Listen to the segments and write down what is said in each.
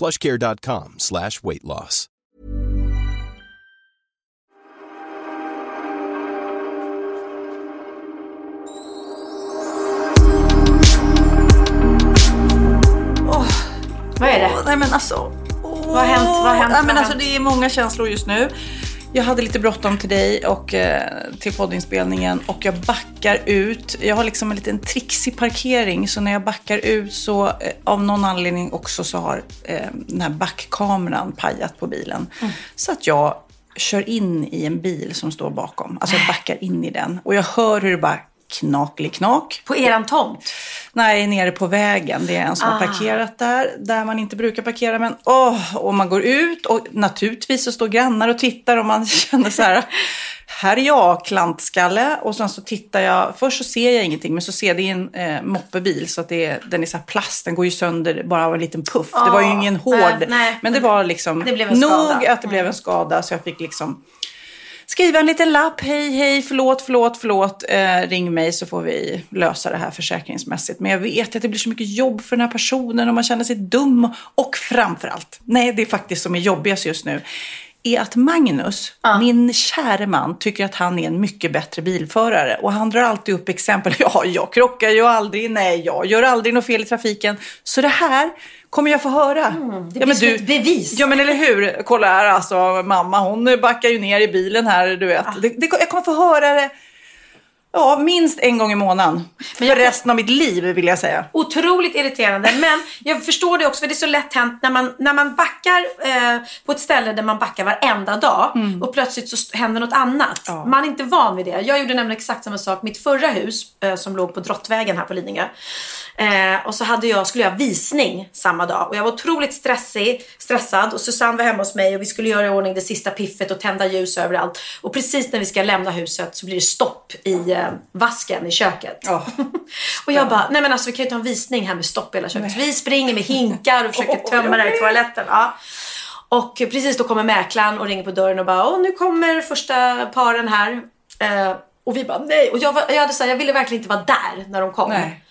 plushcare.com slash weight loss. Vad är det? Åh, nej men alltså. åh. Vad har hänt? Vad har hänt? Nej, Vad men alltså, det är många känslor just nu. Jag hade lite bråttom till dig och eh, till poddinspelningen och jag backar ut. Jag har liksom en liten trixig parkering så när jag backar ut så eh, av någon anledning också så har eh, den här backkameran pajat på bilen. Mm. Så att jag kör in i en bil som står bakom. Alltså jag backar in i den och jag hör hur det bara knak. På eran tomt? Nej, nere på vägen. Det är en som Ah. har parkerat där, där man inte brukar parkera. Men åh, och man går ut och naturligtvis så står grannar och tittar och man känner så här. Här är jag, klantskalle. Och sen så tittar jag, först så ser jag ingenting, men så ser det en eh, moppebil. Så att det är, den är så här plast, den går ju sönder bara av en liten puff. det var ju Ah, ingen nej, hård, nej. men det var liksom Det nog skada. Mm. att det blev en skada. Så jag fick liksom skriva en liten lapp. Hej, hej, förlåt, förlåt, förlåt. Eh, ring mig så får vi lösa det här försäkringsmässigt. Men jag vet att det blir så mycket jobb för den här personen och man känner sig dum. Och framförallt, nej, det är faktiskt som är jobbigast just nu är att Magnus, min käre man, tycker att han är en mycket bättre bilförare. Och han drar alltid upp exempel. Ja, jag krockar ju aldrig. Nej, jag gör aldrig något fel i trafiken. Så det här kommer jag få höra. Mm, det blir som ett bevis. Ja, men eller hur? Kolla här alltså, mamma hon backar ju ner i bilen här, du vet. Det, det, jag kommer få höra det ja, minst en gång i månaden. För jag- resten av mitt liv vill jag säga. Otroligt irriterande. Men jag förstår det också för det är så lätt hänt när man, när man backar eh, på ett ställe där man backar varenda dag och plötsligt så händer något annat. Ja. Man är inte van vid det. Jag gjorde nämligen exakt samma sak. Mitt förra hus eh, som låg på Drottvägen här på Lidingö. Eh, och så hade jag, skulle jag ha visning samma dag och jag var otroligt stressig, stressad och Susanne var hemma hos mig och vi skulle göra i ordning det sista piffet och tända ljus överallt. Och precis när vi ska lämna huset så blir det stopp i eh, vasken i köket. Ja. Och jag bara, nej men alltså vi kan ju inte ha en visning här med stopp i hela köket. Så vi springer med hinkar och försöker tömma det här i toaletten. Ja. Och precis då kommer mäklaren och ringer på dörren och bara, åh nu kommer första paren här. Eh, och vi bara, nej. Och jag, var, jag hade så här, jag ville verkligen inte vara där när de kom. Nej.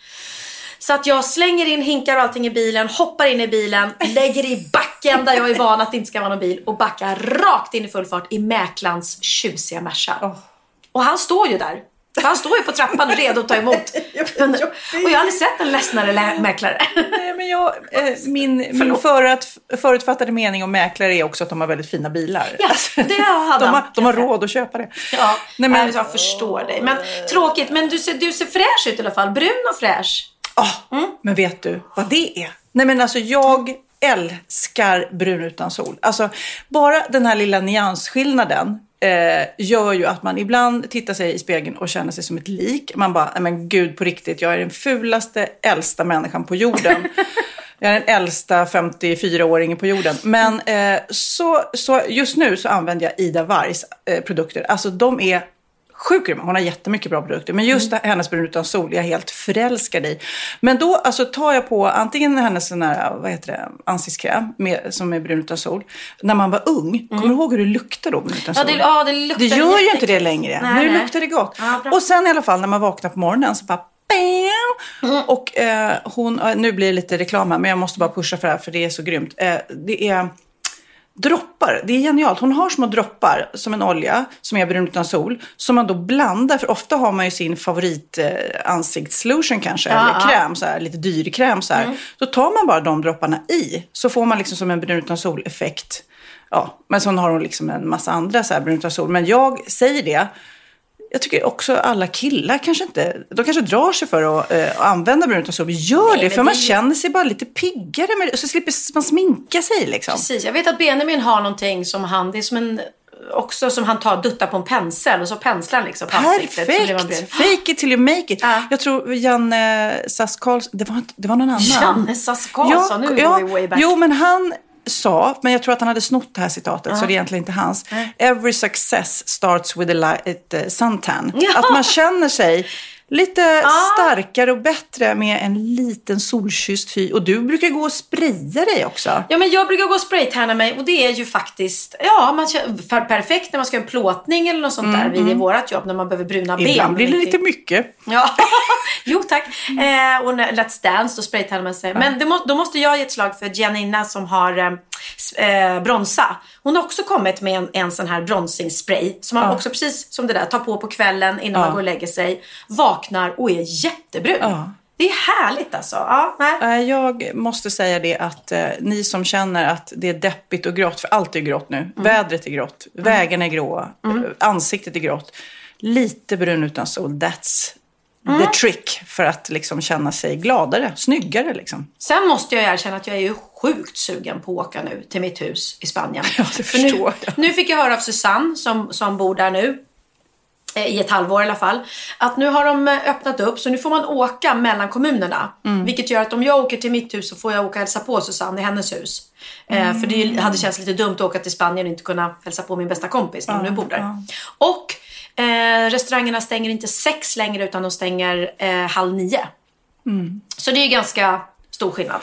Så att jag slänger in hinkar och allting i bilen, hoppar in i bilen, lägger i backen där jag är van att det inte ska vara någon bil och backar rakt in i full fart i mäklarens tjusiga Merca. Åh. Och han står ju där. Han står ju på trappan redo att ta emot. Och jag har aldrig sett en ledsnare mäklare. Nej, men jag, eh, min min förut, förutfattade mening om mäklare är också att de har väldigt fina bilar. Ja, det hade de, har, de har råd att köpa det. Ja, Nej, men, jag förstår dig. Men tråkigt, men du ser, du ser fräsch ut i alla fall. Brun och fräsch. Ah, Men vet du vad det är? Nej men alltså jag älskar brun utan sol. Alltså bara den här lilla nyansskillnaden eh, gör ju att man ibland tittar sig i spegeln och känner sig som ett lik. Man bara, nej men gud på riktigt, jag är den fulaste, äldsta människan på jorden. Jag är den äldsta 54-åringen på jorden. Men eh, så, så just nu så använder jag Ida Wargs eh, produkter. Alltså de är sjukt. Hon har jättemycket bra produkter. Men just hennes brun utan sol är jag helt förälskad i. Men då alltså, tar jag på antingen hennes sån här, vad heter det, ansiktskräm med, som är brun utan sol. När man var ung, kommer du ihåg hur det luktade då brun utan Ja, sol? det, ja, det luktar Det gör ju inte det längre. Nej, nu nej. luktar det gott. Ja, och sen i alla fall när man vaknar på morgonen så bara bam! Och eh, hon, eh, nu blir det lite reklam här men jag måste bara pusha för det här för det är så grymt. Eh, det är droppar. Det är genialt. Hon har små droppar som en olja som är brun utan sol. Som man då blandar. För ofta har man ju sin favorit eh, ansiktslotion kanske. Ja, eller kräm, så här, lite dyr kräm så här. Då tar man bara de dropparna i. Så får man liksom som en brun utan sol-effekt. Ja, men så har hon liksom en massa andra så här brun utan sol. Men jag säger det. Jag tycker också alla killar kanske inte, de kanske drar sig för att eh, använda brun utan sol. Men gör Nej, det, för man det- känner sig bara lite piggare med. Så slipper man sminka sig liksom. Precis, jag vet att Benjamin har någonting som han, det är som en, också som han tar, duttar på en pensel och så penslar han liksom på. Perfekt! Fake it till you make it. Ja. Jag tror Janne Sass Karlsson, det var, det var någon annan. Janne Sass Karlsson, nu går vi way back. Jo, men han sa, men jag tror att han hade snott det här citatet, så det är egentligen inte hans. Every success starts with a light uh, suntan. Ja. Att man känner sig lite starkare och bättre med en liten solkysst hy. Och du brukar gå och spraya dig också. Ja, men jag brukar gå och spraytanna mig och det är ju faktiskt ja, man för perfekt när man ska göra en plåtning eller något sånt där vid vårat jobb när man behöver bruna ben. Mm, Ibland blir det lite mycket. Ja, jo tack. Eh, och när Let's Dance, då spraytannar man sig. Men det må, då måste jag ge ett slag för Janina som har eh, bronsa. Hon har också kommit med en, en sån här bronzingspray som man också precis som det där tar på på kvällen innan man går och lägger sig. Vaknar och är jättebrun. Ja. Det är härligt alltså. Ja, nej. Eh, Jag måste säga det att eh, ni som känner att det är deppigt och grått, för allt är grått nu. Vädret är grått, vägarna är gråa, eh, ansiktet är grått. Lite brun utan sol, that's the trick för att liksom känna sig gladare, snyggare liksom. Sen måste jag erkänna att jag är ju sjukt sugen på att åka nu till mitt hus i Spanien. Ja, det För nu, jag. nu fick jag höra av Susanne som, som bor där nu. eh, I ett halvår i alla fall. Att nu har de eh, öppnat upp så nu får man åka mellan kommunerna. Mm. Vilket gör att om jag åker till mitt hus så får jag åka och hälsa på Susanne i hennes hus. Eh, för det hade känts lite dumt att åka till Spanien och inte kunna hälsa på min bästa kompis när hon nu bor där. Och eh, restaurangerna stänger inte sex längre utan de stänger eh, halv nio. Mm. Så det är ganska stor skillnad.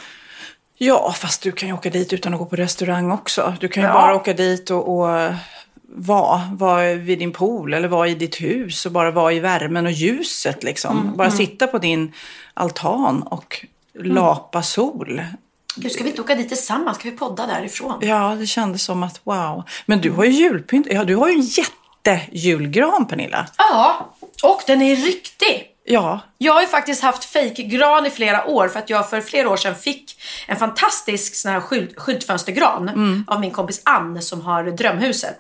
Ja, fast du kan ju åka dit utan att gå på restaurang också. Du kan ju Ja. bara åka dit och, och vara, vara vid din pool eller vara i ditt hus och bara vara i värmen och ljuset liksom. Mm, bara sitta på din altan och lapa sol. Gud, ska vi inte åka dit tillsammans? Ska vi podda därifrån? Ja, det kändes som att wow. Men du har ju julpynt. Ja, du har ju en jättejulgran Pernilla. Ja, och den är riktig. Ja, Jag har ju faktiskt haft fejkgran i flera år för att jag för flera år sedan fick en fantastisk sån här skylt, skyltfönstergran av min kompis Ann som har Drömhuset.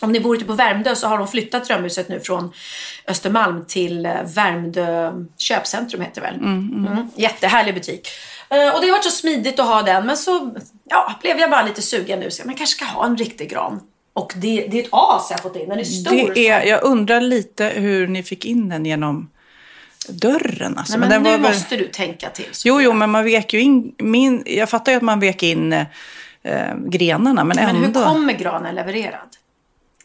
Om ni bor ute på Värmdö så har de flyttat Drömhuset nu från Östermalm till eh, Värmdö köpcentrum heter det väl. Mm. Jättehärlig butik. Eh, Och det har varit så smidigt att ha den men så ja, blev jag bara lite sugen nu så jag kanske ska ha en riktig gran. Och det, det är ett as jag fått in. Den är stor. det är, jag undrar lite hur ni fick in den genom dörren. Alltså. Nej, men, den nu var måste du tänka till. Jo, jo, men man vek ju in, min, jag fattar ju att man vek in eh, grenarna, men, Men hur ändå. kommer granen levererad?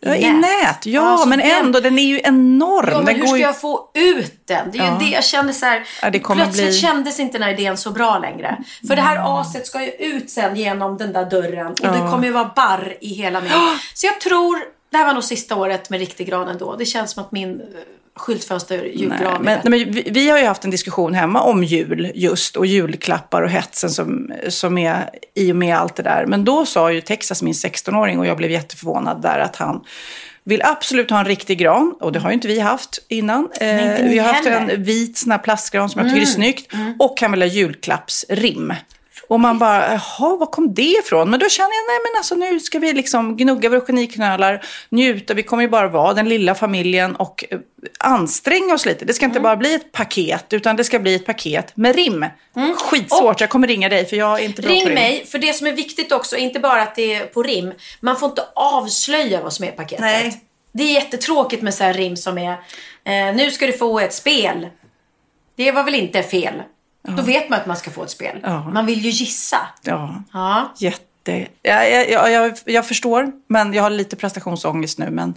Ja, I nät, ja, Alltså, men ändå, den är ju enorm. Ja, men hur ska ju... jag få ut den? Det är ju Ja. det jag känner så här. Ja, plötsligt bli- kändes inte den här idén så bra längre. För det här aset ska ju ut sen genom den där dörren. Och det kommer ju vara barr i hela min. Så jag tror, det här var nog sista året med riktig gran ändå. Det känns som att min eh, skyltfönster Nej, julgran är men, nej, men vi, vi har ju haft en diskussion hemma om jul just och julklappar och hetsen som, som är i och med allt det där. Men då sa ju Texas, min 16-åring, och jag blev jätteförvånad där att han vill absolut ha en riktig gran och det har ju inte vi haft innan. Eh, inte ni vi har haft heller. Mm. en vit sån här plastgran som jag tycker är snyggt och han vill ha julklappsrim. Och man bara, jaha, var kom det ifrån? Men då känner jag, nej men alltså nu ska vi liksom gnugga våra geniknölar, njuta, vi kommer ju bara vara den lilla familjen och eh, anstränga oss lite. Det ska inte Mm. bara bli ett paket, utan det ska bli ett paket med rim. Skitsvårt, jag kommer ringa dig för jag är inte bra på Mm. Ring rim. mig, för det som är viktigt också, inte bara att det är på rim. Man får inte avslöja vad som är i paketet. Nej. Det är jättetråkigt med så här rim som är, eh, nu ska du få ett spel. Det var väl inte fel? Då vet man att man ska få ett spel. Ja. Man vill ju gissa. Ja, Ja. jätte... Ja, jag, jag, jag, jag förstår, men jag har lite prestationsångest nu. Men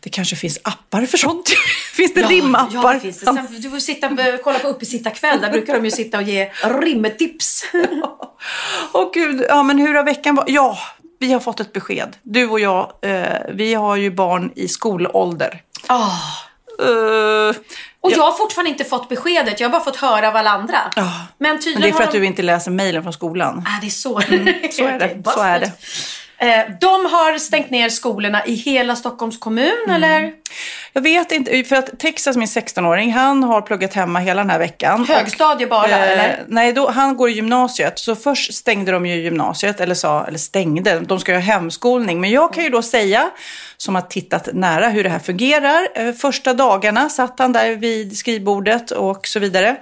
det kanske finns appar för sånt. finns det rimappar? Ja, det finns det. Sen, du får sitta och kolla på Uppesittarkväll. Där brukar de ju sitta och ge rimtips. Åh gud, ja men hur har veckan varit? Ja, vi har fått ett besked. Du och jag, eh, vi har ju barn i skolålder. Ah. Eh, Och jag har fortfarande inte fått beskedet. Jag har bara fått höra av alla andra. Ja. Men tydligen men det är för att de... du inte läser mejlen från skolan. Ah, det är så. så är det. Så är det. Eh, De har stängt ner skolorna i hela Stockholms kommun, Mm. eller? Jag vet inte, för att Texas, min 16-åring, han har pluggat hemma hela den här veckan. Högstadie bara, Eh, eller? Nej, då, han går i gymnasiet. Så först stängde de ju gymnasiet, eller sa, eller stängde, de ska ju ha hemskolning. Men jag kan ju då säga, som har tittat nära hur det här fungerar. Eh, första dagarna satt han där vid skrivbordet och så vidare.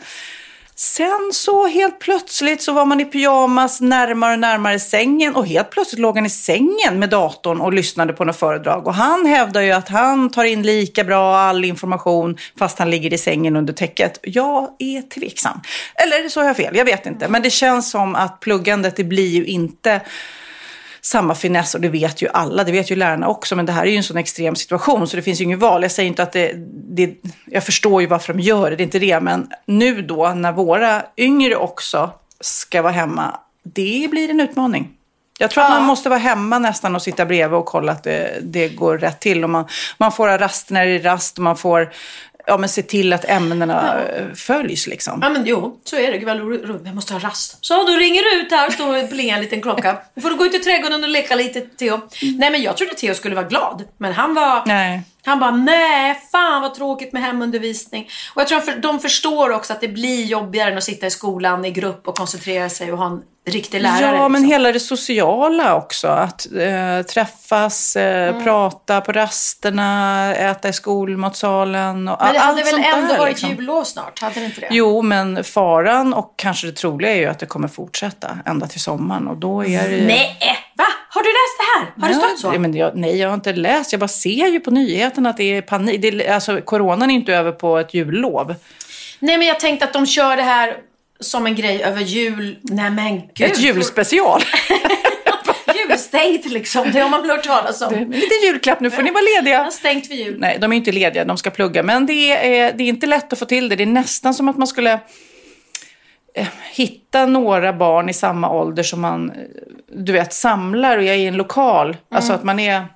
Sen så helt plötsligt så var man i pyjamas närmare och närmare sängen och helt plötsligt låg han i sängen med datorn och lyssnade på något föredrag. Och han hävdar ju att han tar in lika bra all information fast han ligger i sängen under täcket. Jag är tveksam. Eller så har jag fel, jag vet inte. Men det känns som att pluggandet det blir ju inte samma finess och det vet ju alla, det vet ju lärarna också. Men det här är ju en sån extrem situation så det finns ju inget val. Jag säger inte att det, det jag förstår ju varför de gör det, det är inte det. Men nu då när våra yngre också ska vara hemma, det blir en utmaning. Jag tror att man måste vara hemma nästan och sitta bredvid och kolla att det, det går rätt till. Och man, man får ha rast när det är rast och man får ja, men se till att ämnena eh, följs. Liksom. Ja men jo, så är det. Gud vad ro- ro- Jag måste ha rast. Så då ringer du ut här och står och plingar en liten klocka. Då får du gå ut i trädgården och leka lite Theo. Nej men jag trodde Theo skulle vara glad. Men han var... Nej. Han bara, nej, fan vad tråkigt med hemundervisning. Och jag tror att för, de förstår också att det blir jobbigare än att sitta i skolan i grupp och koncentrera sig och ha en riktig lärare. Ja, men liksom. hela det sociala också. Att eh, träffas, eh, Mm. prata på rasterna, äta i skolmatsalen och Men det hade väl ändå där, varit liksom. jullov snart? Hade det inte det? Jo, men faran och kanske det troliga är ju att det kommer fortsätta ända till sommaren. Och då är det ju... Nej, va? Har du läst det här? Har det Ja, stått så? det- Men jag, nej, jag har inte läst. Jag bara ser ju på nyheterna att det är panik. Det är, alltså, coronan är inte över på ett jullov. Nej, men jag tänkte att de kör det här som en grej över jul. Nej men gud. Ett julspecial. Julstängt liksom. Det har man väl hört talas om. En liten julklapp, nu får ni vara lediga. stängt för jul. Nej, de är inte lediga, de ska plugga. Men det är, det är inte lätt att få till det. Det är nästan som att man skulle eh, hitta några barn i samma ålder som man, eh, du vet, samlar och är i en lokal. Alltså att man är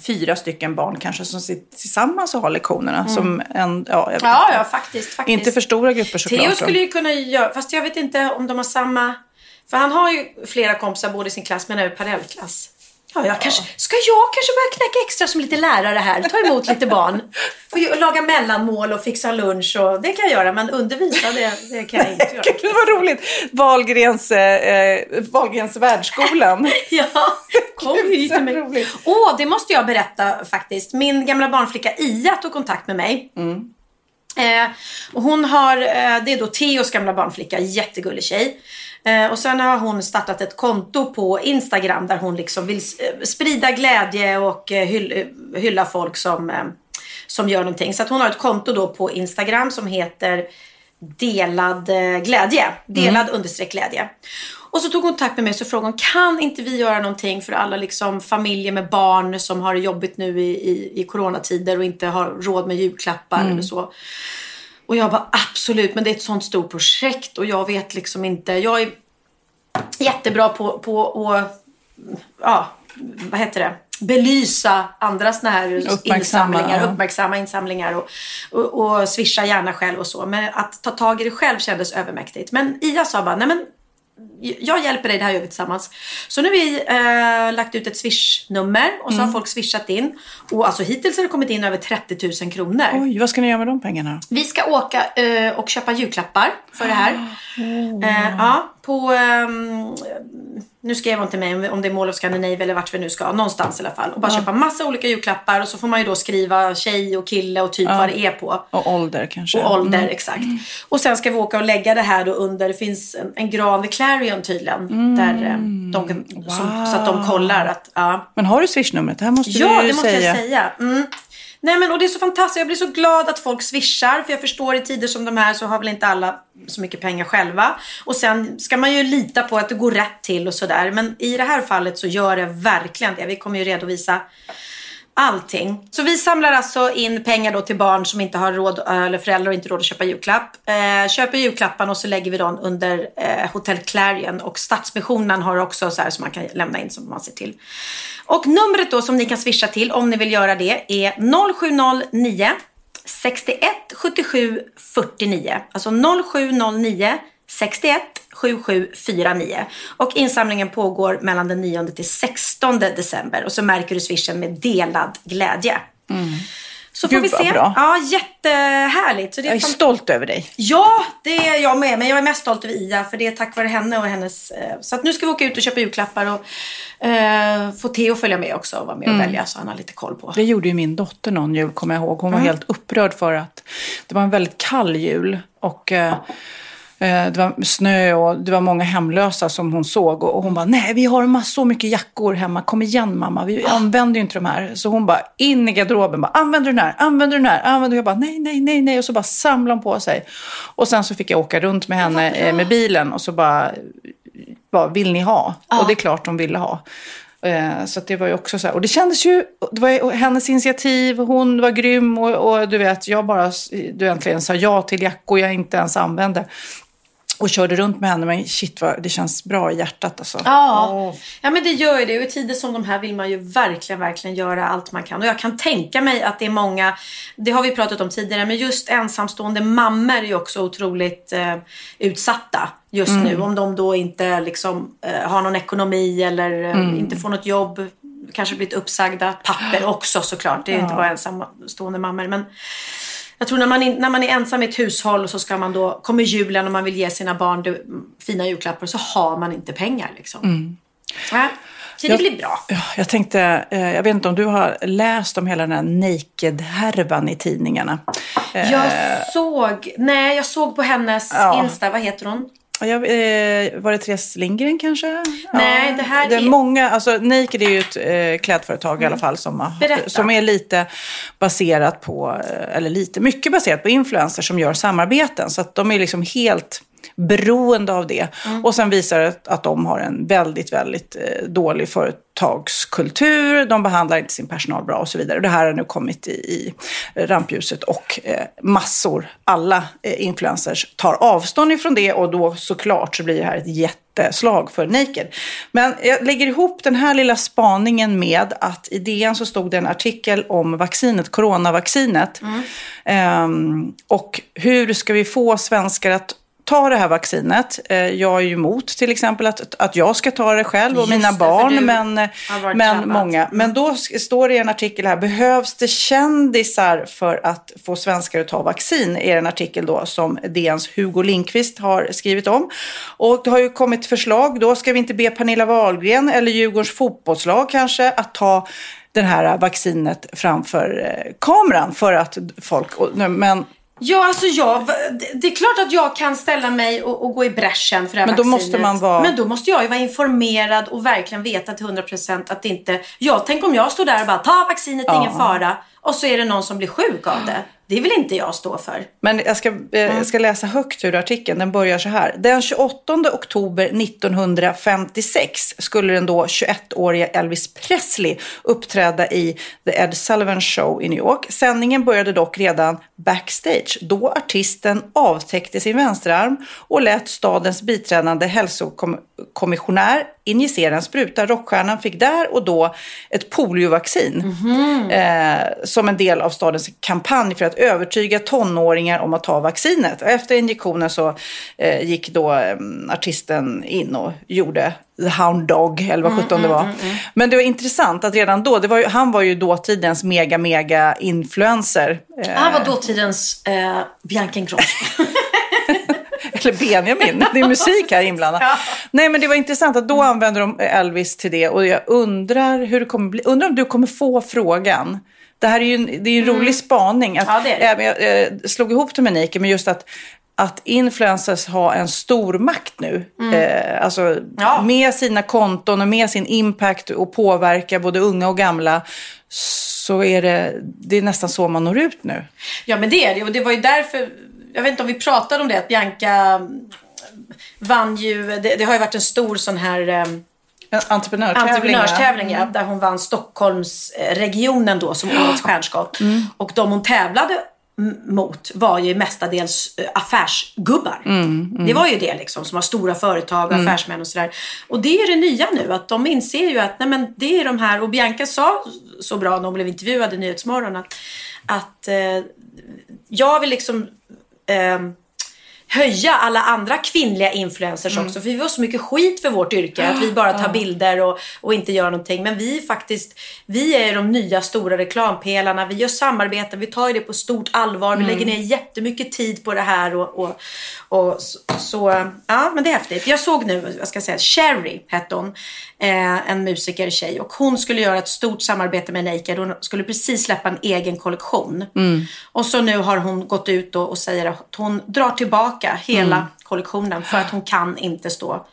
fyra stycken barn kanske som sitter tillsammans och har lektionerna. Som en, ja, jag vet Ja, inte. ja, faktiskt. faktiskt. Inte för stora grupper såklart. Theo skulle ju kunna göra, fast jag vet inte om de har samma... För han har ju flera kompisar både i sin klass men även parallellklass. Ja, jag kanske, ska jag kanske börja knäcka extra som lite lärare här? Ta emot lite barn. Och laga mellanmål och fixa lunch och det kan jag göra men undervisa det, det kan jag inte göra. Gud vad roligt! Wahlgrens, eh, eh, Wahlgrens världsskolan. Ja, kom hit till mig. roligt. Åh, det måste jag berätta faktiskt. Min gamla barnflicka Ia tog kontakt med mig. Eh, och hon har, eh, det är då Theos gamla barnflicka, jättegullig tjej. Eh, och sen har hon startat ett konto på Instagram där hon liksom vill eh, sprida glädje och eh, hyll, hylla folk som, eh, som gör någonting. Så hon har ett konto då på Instagram som heter delad glädje. Delad understreck glädje. Och så tog hon kontakt med mig och frågade hon, kan inte vi göra någonting för alla liksom familjer med barn som har det jobbigt nu i, i, i coronatider och inte har råd med julklappar eller så. Och jag bara absolut, men det är ett sånt stort projekt och jag vet liksom inte. Jag är jättebra på, på att, ja, vad heter det? Belysa andra såna här Uppmärksamma, insamlingar, uppmärksamma insamlingar och, och, och swisha gärna själv och så. Men att ta tag i det själv kändes övermäktigt. Men Ia sa bara, nej men jag hjälper dig, det här gör vi tillsammans. Så nu har vi eh, lagt ut ett swish-nummer och så Mm. har folk swishat in. Och alltså hittills har det kommit in över 30 000 kronor. Oj, vad ska ni göra med de pengarna? Vi ska åka eh, och köpa julklappar för det här. Oh. Eh, ja, på... ehm, nu skrev hon till mig om- det är Mall of Scandinavia eller vart vi nu ska. Någonstans i alla fall. Och bara köpa massa olika julklappar. Och så får man ju då skriva tjej och kille och typ vad det är på. Och ålder kanske? Och ålder, exakt. Och sen ska vi åka och lägga det här då under, det finns en, en gran vid Clarion tydligen. Där eh, de som, så att de kollar att, ja. Men har du swishnumret? Det här måste Ja, du det måste säga. jag säga. Nej men och det är så fantastiskt. Jag blir så glad att folk swishar. För jag förstår i tider som de här så har väl inte alla så mycket pengar själva. Och sen ska man ju lita på att det går rätt till och sådär. Men i det här fallet så gör det verkligen det. Vi kommer ju redovisa allting. Så vi samlar alltså in pengar då till barn som inte har råd, eh, eller föräldrar och inte råd att köpa julklapp. Eh, köper julklapparna och så lägger vi dem under eh, Hotel Clarion. Och Stadsmissionen har också så här som man kan lämna in som man ser till. Och numret då som ni kan swisha till om ni vill göra det är 0709 61 77 49. Alltså 0709 61 7749. Och insamlingen pågår mellan den 9 till 16 december. Och så märker du swishen med delad glädje. Så får Gud, vi vad se. bra. Ja, jättehärligt. Så det är Jag är fan- stolt över dig. Ja, det är jag med. Men jag är mest stolt över Ia för det är tack vare henne och hennes... Eh, så att nu ska vi åka ut och köpa julklappar och eh, få Theo följa med också och vara med och Mm. välja så han har lite koll på. Det gjorde ju min dotter någon jul, kommer jag ihåg. Hon var helt upprörd för att det var en väldigt kall jul. Och eh, det var snö och det var många hemlösa som hon såg. Och hon bara, nej vi har så mycket jackor hemma. Kom igen mamma, vi använder ju inte de här. Så hon bara, in i garderoben, bara, använder du den här, använder du den här, använder du? Jag bara, nej, nej, nej, nej. Och så bara samlade hon på sig. Och sen så fick jag åka runt med henne eh, med bilen och så bara, vad vill ni ha? Och det är klart de ville ha. Eh, Så det var ju också så här. Och det kändes ju, det var hennes initiativ, hon var grym och, och du vet, jag bara du äntligen sa ja till jackor jag inte ens använde. Och körde runt med henne, men shit vad det känns bra i hjärtat alltså. Ja. ja, men det gör ju det. Och i tider som de här vill man ju verkligen, verkligen göra allt man kan. Och jag kan tänka mig att det är många, det har vi pratat om tidigare, men just ensamstående mammor är ju också otroligt eh, utsatta just nu. Om de då inte liksom eh, har någon ekonomi eller eh, inte får något jobb, kanske blivit uppsagda. Papper också såklart, det är ju inte bara ensamstående mammor. Men jag tror när man, in, när man är ensam i ett hushåll och så ska man då, kommer julen och man vill ge sina barn det, fina julklappar så har man inte pengar liksom. Ja, så det Jag- blir bra. Ja, jag tänkte, eh, jag vet inte om du har läst om hela den här naked-härvan i tidningarna. Eh, Jag såg, nej jag såg på hennes Ja. Insta, vad heter hon? Ja, Jag, eh, var det Therese Lindgren kanske? Nej, det här det är... Många, alltså Naked är ju ett eh, klädföretag i alla fall som, Berätta. som är lite baserat på, eh, eller lite, mycket baserat på influencers som gör samarbeten. Så att de är liksom helt beroende av det. Och sen visar det att de har en väldigt, väldigt eh, dålig företagskultur. De behandlar inte sin personal bra och så vidare. Det här har nu kommit i, i rampljuset och eh, massor, alla eh, influencers tar avstånd ifrån det och då såklart så blir det här ett jätteslag för Naked. Men jag lägger ihop den här lilla spaningen med att i DN så stod det en artikel om vaccinet, coronavaccinet. Ehm, och hur ska vi få svenskar att ta det här vaccinet. Eh, Jag är ju emot till exempel att, att jag ska ta det själv och Just mina det, barn. Men, varit men drabbad. många. Men då står det i en artikel här, behövs det kändisar för att få svenskar att ta vaccin? är en artikel då som DNs Hugo Lindqvist har skrivit om. Och det har ju kommit förslag, då ska vi inte be Pernilla Wahlgren eller Djurgårdens fotbollslag kanske att ta det här vaccinet framför eh, kameran för att folk, men Ja, alltså jag, det- är klart att jag kan ställa mig och, och gå i bräschen för det här Men då vaccinet. måste man vara- Men då måste jag ju vara informerad och verkligen veta till 100% att det inte... Jag tänk om jag står där och bara, ta vaccinet, är ingen fara. Och så är det någon som blir sjuk av det. Det vill inte jag stå för. Men jag ska, eh, jag ska läsa högt ur artikeln. Den börjar så här. Den 28 oktober 1956 skulle den då 21-åriga Elvis Presley uppträda i The Ed Sullivan Show i New York. Sändningen började dock redan backstage då artisten avtäckte sin vänsterarm och lät stadens biträdande hälsokommissionär injicera en spruta. Rockstjärnan fick där och då ett poliovaccin eh, som en del av stadens kampanj för att övertyga tonåringar om att ta vaccinet. Efter injektionen så eh, gick då eh, artisten in och gjorde The Hound Dog, eller vad sjutton det var. Men det var intressant att redan då, var ju, han var ju dåtidens mega, mega influencer. Eh, Han var dåtidens eh, Bianca Ingrosso. eller Benjamin. Det är musik här inblandad. Ja. Nej, men det var intressant att då använder de Elvis till det. Och jag undrar hur det kommer bli. Undrar om du kommer få frågan. Det här är ju en, det är en rolig spaning. Att, Mm. Ja, det det. även Jag, eh, slog ihop Nike, men just att att influencers har en stor makt nu. Eh, alltså Mm. Ja. med sina konton och med sin impact och påverka både unga och gamla. Så är det, det är nästan så man når ut nu. Ja men det är det och det var ju därför, jag vet inte om vi pratade om det, att Bianca mm, vann ju, det, det har ju varit en stor sån här eh, En entreprenörstävling. entreprenörstävling ja, där hon vann Stockholmsregionen då som årets stjärnskott. Och de hon tävlade mot var ju mestadels eh, affärsgubbar. Det var ju det liksom som har stora företag och affärsmän och sådär. Och det är det nya nu att de inser ju att nej men det är de här och Bianca sa så bra när hon blev intervjuad i Nyhetsmorgon att, att eh, jag vill liksom eh, höja alla andra kvinnliga influencers också. För vi får så mycket skit för vårt yrke. Att vi bara tar bilder och, och inte gör någonting. Men vi faktiskt, vi är de nya stora reklampelarna. Vi gör samarbeten, vi tar det på stort allvar. Vi lägger ner jättemycket tid på det här. Och, och, och så, så, ja men det är häftigt. Jag såg nu, vad ska jag säga, Sherry hette hon. Eh, en musikertjej. Och hon skulle göra ett stort samarbete med Naked. Hon skulle precis släppa en egen kollektion. Och så nu har hon gått ut och, och säger att hon drar tillbaka hela kollektionen. För att hon kan inte stå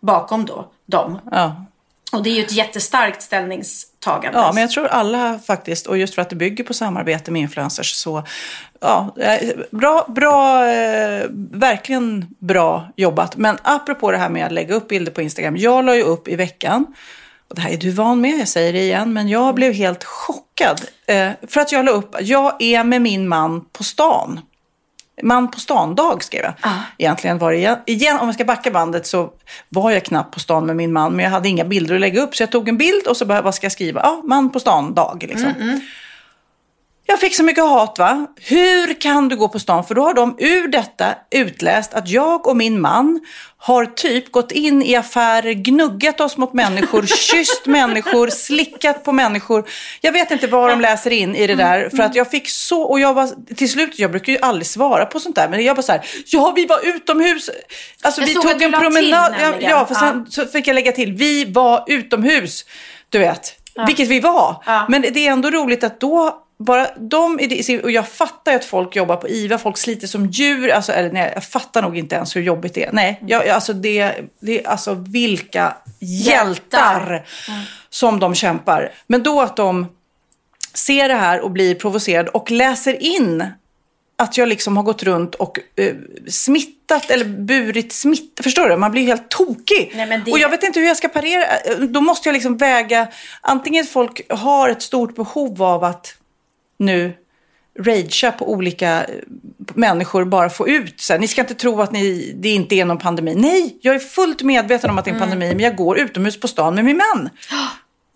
bakom då, dem. Ja. Och det är ju ett jättestarkt ställningstagande. Ja, men jag tror alla faktiskt, och just för att det bygger på samarbete med influencers, så ja, eh, bra, bra eh, verkligen bra jobbat. Men apropå det här med att lägga upp bilder på Instagram. Jag la ju upp i veckan, och det här är du van med, jag säger det igen, men jag blev helt chockad. Eh, för att jag la upp, jag är med min man på stan. Man på stan-dag skrev jag. Egentligen var det, igen, om jag ska backa bandet så var jag knappt på stan med min man, men jag hade inga bilder att lägga upp. Så jag tog en bild och så bara, vad ska jag skriva? Ja, man på stan-dag liksom. Jag fick så mycket hat va. Hur kan du gå på stan? För då har de ur detta utläst att jag och min man har typ gått in i affärer, gnuggat oss mot människor, kysst människor, slickat på människor. Jag vet inte vad de läser in i det där. För att jag fick så, och jag var till slut, jag brukar ju aldrig svara på sånt där. Men jag var så här, ja vi var utomhus. Alltså Jag vi tog en promenad. Ja, ja, för sen Ja. så fick jag lägga till, vi var utomhus. Du vet, vilket vi var. Ja. Men det är ändå roligt att då bara de, och jag fattar ju att folk jobbar på IVA, folk sliter som djur. Alltså, eller nej, jag fattar nog inte ens hur jobbigt det är. Nej, jag, alltså, det, det, alltså vilka hjältar som de kämpar. Men då att de ser det här och blir provocerade och läser in att jag liksom har gått runt och eh, smittat eller burit smitta. Förstår du? Man blir helt tokig. Nej, men det- Och jag vet inte hur jag ska parera. Eh, Då måste jag liksom väga. Antingen att folk har ett stort behov av att nu ragea på olika eh, människor bara få ut. Så här, ni ska inte tro att ni, det inte är någon pandemi. Nej, jag är fullt medveten om att det är en pandemi. Men jag går utomhus på stan med min man.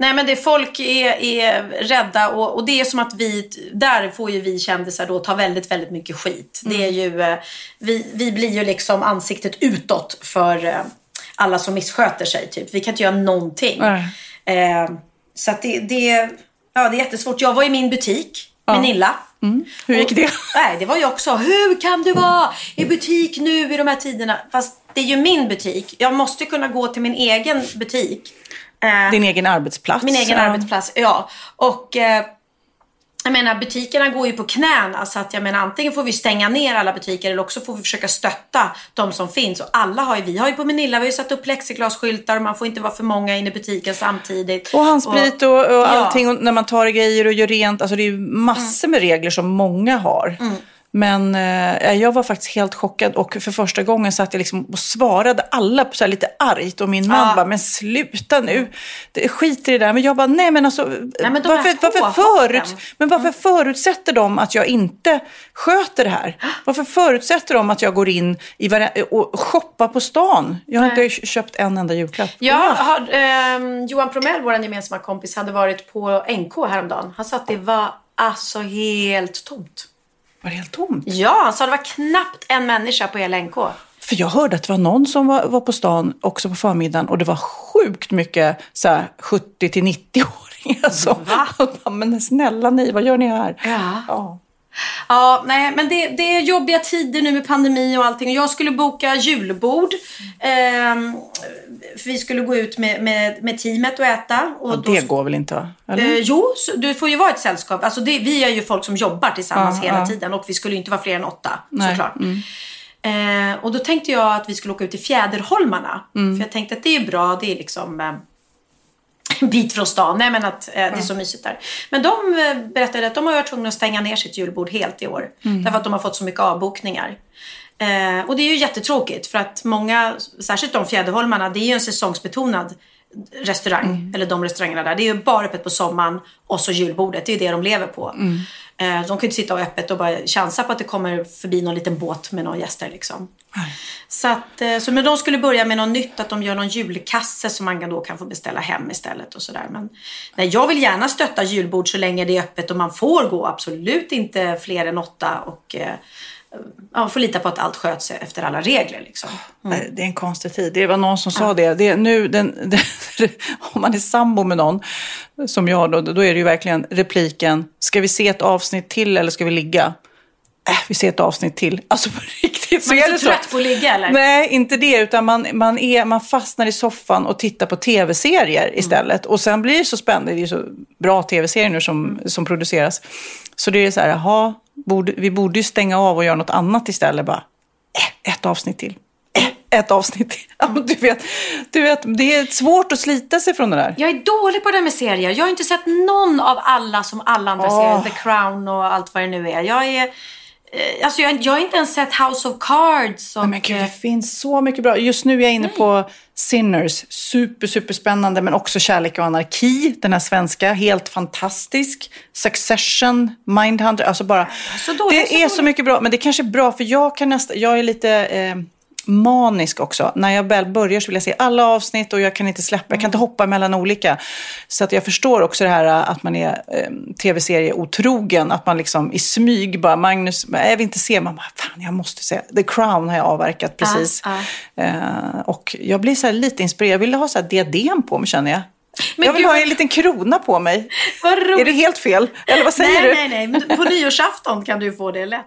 Nej men det folk är, är rädda och, och det är som att vi, där får ju vi kändisar då ta väldigt, väldigt mycket skit. Det är ju, eh, vi, vi blir ju liksom ansiktet utåt för eh, alla som missköter sig typ. Vi kan inte göra någonting. Nej. Eh, så att det, det, ja, det är jättesvårt. Jag var i min butik med Nilla. Hur gick det? Nej, det var ju också. Hur kan du vara i butik nu i de här tiderna? Fast det är ju min butik. Jag måste kunna gå till min egen butik. Eh, Din egen arbetsplats. min egen Ja. arbetsplats, ja. Och eh, jag menar butikerna går ju på knäna så att jag menar antingen får vi stänga ner alla butiker eller också får vi försöka stötta de som finns. Och alla har ju, vi har ju på Manilla, vi har ju satt upp plexiglasskyltar och man får inte vara för många inne i butiken samtidigt. Och handsprit och, och Ja. allting och när man tar grejer och gör rent. Alltså det är ju massor med regler som många har. Men eh, jag var faktiskt helt chockad och för första gången satt jag liksom och svarade alla på så lite argt och min man Ja. bara, men sluta nu, det, skit i det där. Men jag bara, nej men alltså, men de varför, varför, förut, men varför förutsätter de att jag inte sköter det här? Varför förutsätter de att jag går in i och shoppar på stan? Jag har inte köpt en enda julklapp. Ja, har, ehm, Johan Promell, vår gemensamma kompis, hade varit på NK häromdagen. Han sa att det var alltså helt tomt. Var det helt tomt? Ja, han sa det var knappt en människa på hela NK. För jag hörde att det var någon som var, var på stan också på förmiddagen och det var sjukt mycket så här, 70 till 90-åringar som... Va? Men snälla ni, vad gör ni här? Ja. Ja. Ja, nej, men det, det är jobbiga tider nu med pandemi och allting. Och Jag skulle boka julbord. Ehm, vi skulle gå ut med, med, med teamet och äta. Och Och då- det går väl inte? va? Eller? Eh, jo, så du får ju vara ett sällskap. Alltså det, vi är ju folk som jobbar tillsammans Ja, hela ja. tiden och vi skulle ju inte vara fler än åtta Nej, såklart. Eh, och då tänkte jag att vi skulle åka ut till Fjäderholmarna. För jag tänkte att det är bra, det är liksom eh, en bit från stan. Nej men att eh, det är så mysigt där. Men de eh, berättade att de har varit tvungna att stänga ner sitt julbord helt i år. Därför att de har fått så mycket avbokningar. Eh, och det är ju jättetråkigt för att många, särskilt de Fjäderholmarna, det är ju en säsongsbetonad restaurang. Eller de restaurangerna där. Det är ju bara öppet på sommaren och så julbordet. Det är ju det de lever på. Eh, de kan inte sitta och öppet och bara chansa på att det kommer förbi någon liten båt med några gäster liksom. Så, att, eh, så men de skulle börja med något nytt, att de gör någon julkasse som man då kan få beställa hem istället och sådär. Men nej, jag vill gärna stötta julbord så länge det är öppet och man får gå. Absolut inte fler än åtta. Och, eh, ja, får lita på att allt sköts efter alla regler. Liksom. Nej, Det är en konstig tid. Det var någon som sa det. det nu, den, den, om man är sambo med någon, som jag då, då är det ju verkligen repliken, ska vi se ett avsnitt till eller ska vi ligga? Äh, vi ser ett avsnitt till. Alltså på riktigt så Man är är så. trött på att ligga eller? Nej, inte det. Utan man, man, är, man fastnar i soffan och tittar på tv-serier istället. Och sen blir det så spännande. Det är så bra tv-serier nu som, som produceras. Så det är så här, jaha, borde, vi borde ju stänga av och göra något annat istället. Bara, eh, ett avsnitt till. Eh, ett avsnitt till. Ja, du, vet, du vet, det är svårt att slita sig från det där. Jag är dålig på det med serier. Jag har inte sett någon av alla som alla andra Åh. serier. The Crown och allt vad det nu är. Jag är... eh, Alltså jag, jag har inte ens sett House of Cards. Och, Men gud, eh, det finns så mycket bra. Just nu är jag inne på Sinners. Super, super spännande, men också Kärlek och anarki. Den här svenska, helt fantastisk. Succession, Mindhunter, alltså bara. Så dålig, det så är så mycket bra, men det kanske är bra för jag kan nästa, jag är lite eh, manisk också. När jag väl börjar så vill jag se alla avsnitt och jag kan inte släppa, jag kan inte hoppa mellan olika. Så att jag förstår också det här eh, att man är eh, tv-serie otrogen, att man liksom i smyg bara, Magnus, jag vill inte se, man bara, fan jag måste se. The Crown har jag avverkat precis. Ja, Eh, och jag blir så lite inspirerad, jag vill ha så här diadem på mig känner jag. Men jag vill gud, ha en liten krona på mig. Är det helt fel? Eller vad säger nej, du? nej, nej. Men på nyårsafton kan du få det lätt.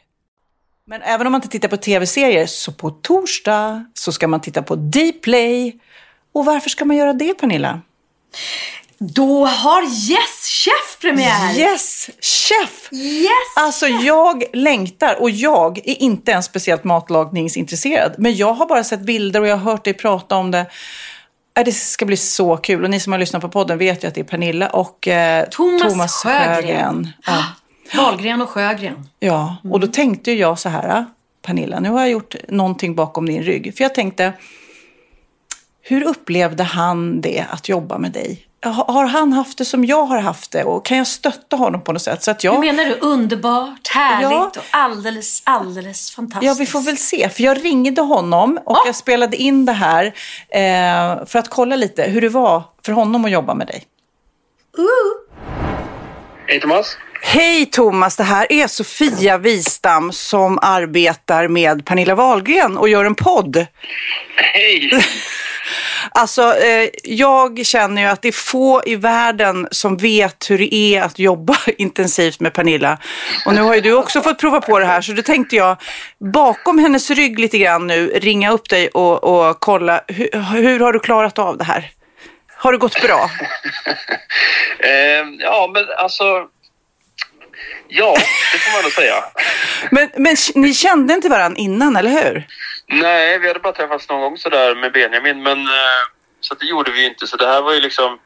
Men även om man inte tittar på tv-serier så på torsdag så ska man titta på Dplay. Och varför ska man göra det Pernilla? Då har Yes Chef premiär! Yes Chef! Yes! Alltså jag längtar och jag är inte ens speciellt matlagningsintresserad. Men jag har bara sett bilder och jag har hört dig prata om det. Äh, Det ska bli så kul. Och ni som har lyssnat på podden vet ju att det är Pernilla och eh, Thomas Sjögren. Ja. Wahlgren och Sjögren. Ja, och då tänkte jag så här, Pernilla, nu har jag gjort någonting bakom din rygg. För jag tänkte, hur upplevde han det att jobba med dig? Ha- Har han haft det som jag har haft det? Och kan jag stötta honom på något sätt? Så att jag... Hur menar du? Underbart, härligt Ja. och alldeles, alldeles fantastiskt. Ja, vi får väl se. För jag ringde honom och jag spelade in det här eh, för att kolla lite hur det var för honom att jobba med dig. Hej Thomas. Hej Thomas, det här är Sofia Wistam som arbetar med Pernilla Wahlgren och gör en podd. Hej! Alltså, eh, jag känner ju att det är få i världen som vet hur det är att jobba intensivt med Pernilla. Och nu har ju du också fått prova på det här, så då tänkte jag bakom hennes rygg lite grann nu ringa upp dig och, och kolla hur, hur har du klarat av det här? Har det gått bra? Eh, ja, men alltså... Ja, det får man nog säga. Men, men ni kände inte varandra innan, eller hur? Nej, vi hade bara träffats någon gång sådär med Benjamin, men eh, så det gjorde vi inte. Så det här var ju liksom...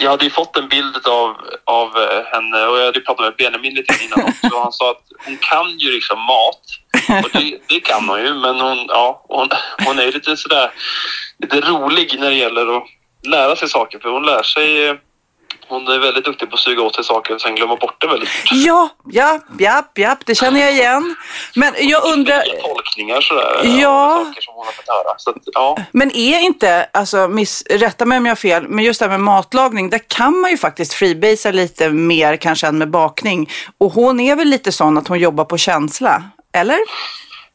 Jag hade ju fått en bild av, av eh, henne och jag hade ju pratat med Benjamin lite innan också. Och han sa att hon kan ju liksom mat. Och det, det kan hon ju, men hon, ja, hon, hon är ju lite sådär lite rolig när det gäller att lära sig saker. För hon lär sig... eh, Hon är väldigt duktig på att suga åt sig saker och sen glömma bort det väldigt fort. Ja, ja, ja, ja, det känner jag igen. Men jag undrar... Tolkningar sådär. Ja. Saker som hon har fått höra. Så att, ja. Men är inte, alltså miss, rätta mig om jag har fel, men just det här med matlagning, där kan man ju faktiskt freebasea lite mer kanske än med bakning. Och hon är väl lite sån att hon jobbar på känsla, eller?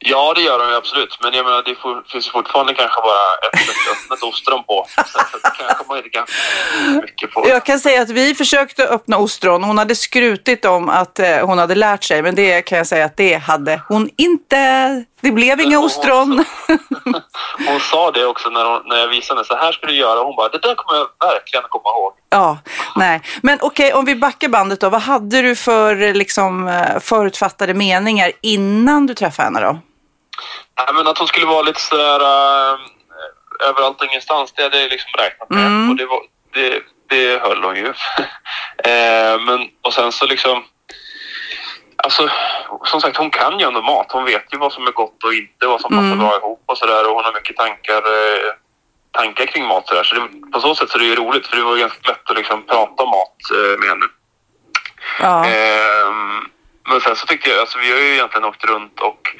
Ja, det gör hon ju absolut. Men jag menar, det finns ju fortfarande kanske bara ett öppnat ostron på. Kanske man inte kan mycket på. Jag kan säga att vi försökte öppna ostron. Hon hade skrutit om att eh, hon hade lärt sig, men det kan jag säga att det hade hon inte. Det blev inga hon- ostron. Hon sa det också när, hon, när jag visade henne. Så här ska du göra. Hon bara, det där kommer jag verkligen komma ihåg. Ja, nej. Men okej, om vi backar bandet då. Vad hade du för eh, liksom, eh, förutfattade meningar innan du träffade henne då? Nej, men att hon skulle vara lite sådär äh, överallt och ingenstans, det hade jag liksom räknat med. Och det, var, det, det höll hon ju. eh, men, och sen så liksom... Alltså, som sagt, hon kan ju ändå mat. Hon vet ju vad som är gott och inte, vad som passar bra ihop och sådär. Och hon har mycket tankar, eh, tankar kring mat sådär. Så det, på så sätt så är det ju roligt, för det var ganska lätt att liksom prata om mat eh, med henne. Ja. Ehm, men sen så tyckte jag, alltså vi har ju egentligen åkt runt och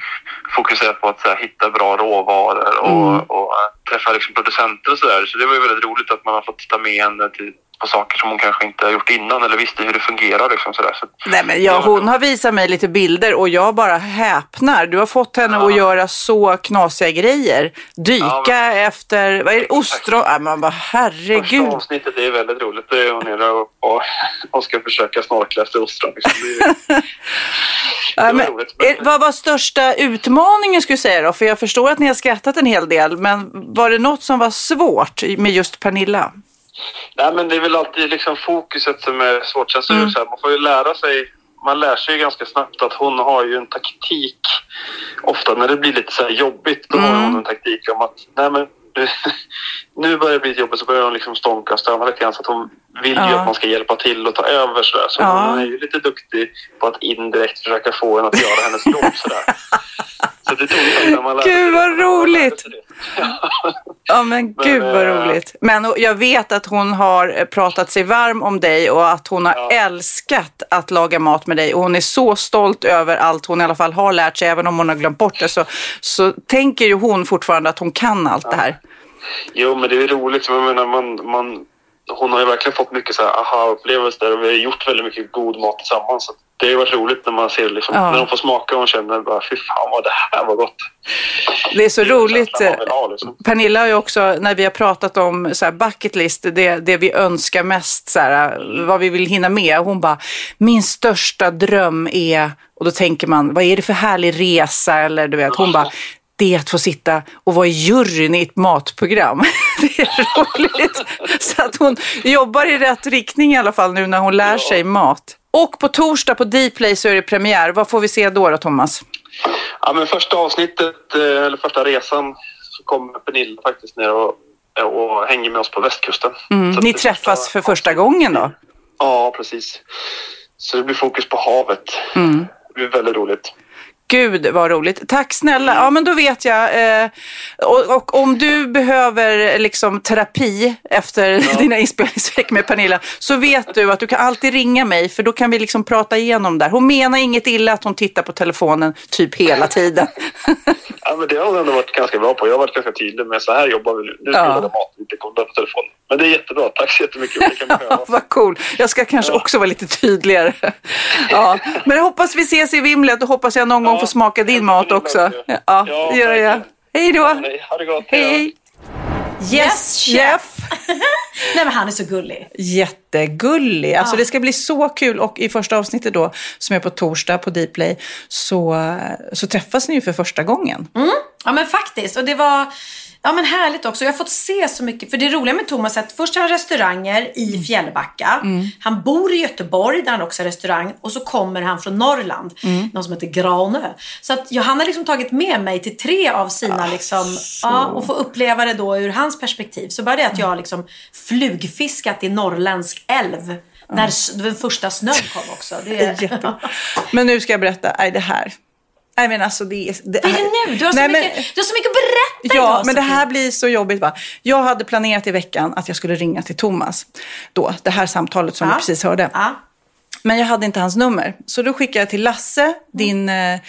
fokuserat på att här, hitta bra råvaror och, och äh, träffa liksom producenter och sådär. Så det var ju väldigt roligt att man har fått ta med henne till på saker som hon kanske inte har gjort innan eller visste hur det fungerar. Liksom, sådär. Så, Nej, men jag, hon har visat mig lite bilder och jag bara häpnar. Du har fått henne att göra så knasiga grejer. Dyka Ja, efter, vad är det, ostron? Ja, man bara Första herregud. avsnittet är väldigt roligt. Det är hon nere och, och, och ska försöka snorkla efter ostron. Liksom. Det Ja, var men, roligt, men- vad var största utmaningen skulle jag säga då? För jag förstår att ni har skrattat en hel del, men var det något som var svårt med just Pernilla? Nej, men det är väl alltid liksom fokuset som är svårt. Sen så det så här, man får ju lära sig. Man lär sig ju ganska snabbt att hon har ju en taktik. Ofta när det blir lite så jobbigt, då har hon en taktik om att nej men nu, nu börjar det bli jobbigt så börjar hon liksom stånka och stöna lite grann så att hon vill ju Ja. att man ska hjälpa till och ta över sådär. Så Ja. hon är ju lite duktig på att indirekt försöka få en att göra hennes jobb sådär. Så det tog ett man lärde Gud, vad roligt. Ja men gud vad eh, roligt. Men jag vet att hon har eh, pratat sig varm om dig och att hon har älskat att laga mat med dig och hon är så stolt över allt hon i alla fall har lärt sig även om hon har glömt bort det så, så tänker ju hon fortfarande att hon kan allt det här. Jo, men det är roligt. Jag menar, man, man, hon har ju verkligen fått mycket så aha-upplevelser och vi har gjort väldigt mycket god mat tillsammans. Så det har ju varit roligt när man ser liksom, Ja. när hon får smaka och hon känner bara fy fan vad det här var gott. Det är så Det är roligt. ha, liksom. Pernilla har ju också, när vi har pratat om så här bucket list, det, det vi önskar mest, så här, vad vi vill hinna med. Hon bara, min största dröm är, och då tänker man, vad är det för härlig resa? Eller du vet, hon bara, det är att få sitta och vara i juryn i ett matprogram. Det är roligt. Så att hon jobbar i rätt riktning i alla fall nu när hon lär sig mat. Och på torsdag på Dplay så är det premiär. Vad får vi se då då, Thomas? Ja, men första avsnittet, eh, eller första resan, så kommer Pernilla faktiskt ner och, och hänger med oss på västkusten. Mm. Ni träffas första- för första gången då? Ja, precis. Så det blir fokus på havet. Mm. Det blir väldigt roligt. Gud vad roligt. Tack snälla. Ja men då vet jag. Eh, och, och om du behöver liksom terapi efter dina inspelningsveck med Pernilla så vet du att du kan alltid ringa mig för då kan vi liksom prata igenom där. Hon menar inget illa att hon tittar på telefonen typ hela tiden. Ja, men det har hon ändå varit ganska bra på. Jag har varit ganska tydlig med så här jobbar vi nu. Nu ska Ja. vi laga mat, inte kolla på telefonen. Men det är jättebra. Tack så jättemycket. Det kan behöva. Ja, vad cool. Jag ska kanske också vara lite tydligare. Ja. Men jag hoppas vi ses i vimlet och hoppas jag någon gång Ja, får smaka din mat också. Ja, Ja, det gör jag. Hej då. Ha det gott. Hej, hej. Yes, chef. Nej men han är så gullig. Jättegullig. Alltså det ska bli så kul. Och i första avsnittet då, som är på torsdag på Dplay, så, så träffas ni ju för första gången. Ja men faktiskt. Och det var ja, men härligt också. Jag har fått se så mycket. För det roliga med Thomas är att först har han restauranger i Fjällbacka. Han bor i Göteborg där han också har restaurang. Och så kommer han från Norrland. Någon som heter Granö. Så att han har liksom tagit med mig till tre av sina liksom. Ja, och få uppleva det då ur hans perspektiv. Så bara det att jag har liksom flugfiskat i norrländsk älv. När s- den första snön kom också. Det är... Jätte- Men nu ska jag berätta, nej det här. Nej men alltså det är... Det Vad är det nu? Du har, så Nej, men- mycket, du har så mycket att berätta Ja, idag, men det här blir så jobbigt va. Jag hade planerat i veckan att jag skulle ringa till Thomas. Då, det här samtalet som Ja. vi precis hörde. Ja. Men jag hade inte hans nummer. Så då skickade jag till Lasse, din eh,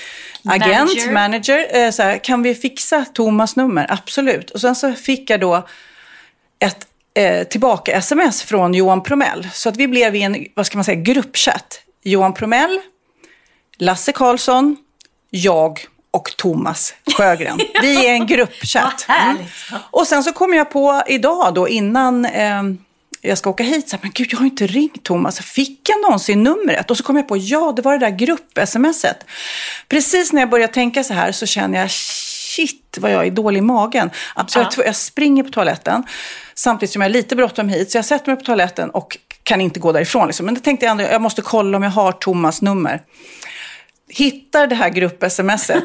agent, Manager. manager. eh, så här, kan vi fixa Thomas nummer? Absolut. Och sen så fick jag då ett eh, tillbaka-sms från Johan Promell. Så att vi blev i en, vad ska man säga, gruppchatt. Johan Promell, Lasse Karlsson, jag och Thomas Sjögren. Vi är en gruppchatt. Mm. Och sen så kom jag på idag då innan eh, jag ska åka hit, så här, men gud jag har inte ringt Thomas, fick jag någonsin numret? Och så kom jag på, ja det var det där grupp-smset. Precis när jag börjar tänka så här så känner jag, shit vad jag är dålig i magen. Alltså, jag, jag springer på toaletten, samtidigt som jag har lite bråttom hit, så jag sätter mig på toaletten och kan inte gå därifrån. Liksom. Men då tänkte jag ändå, jag måste kolla om jag har Thomas nummer hittar det här grupp-smset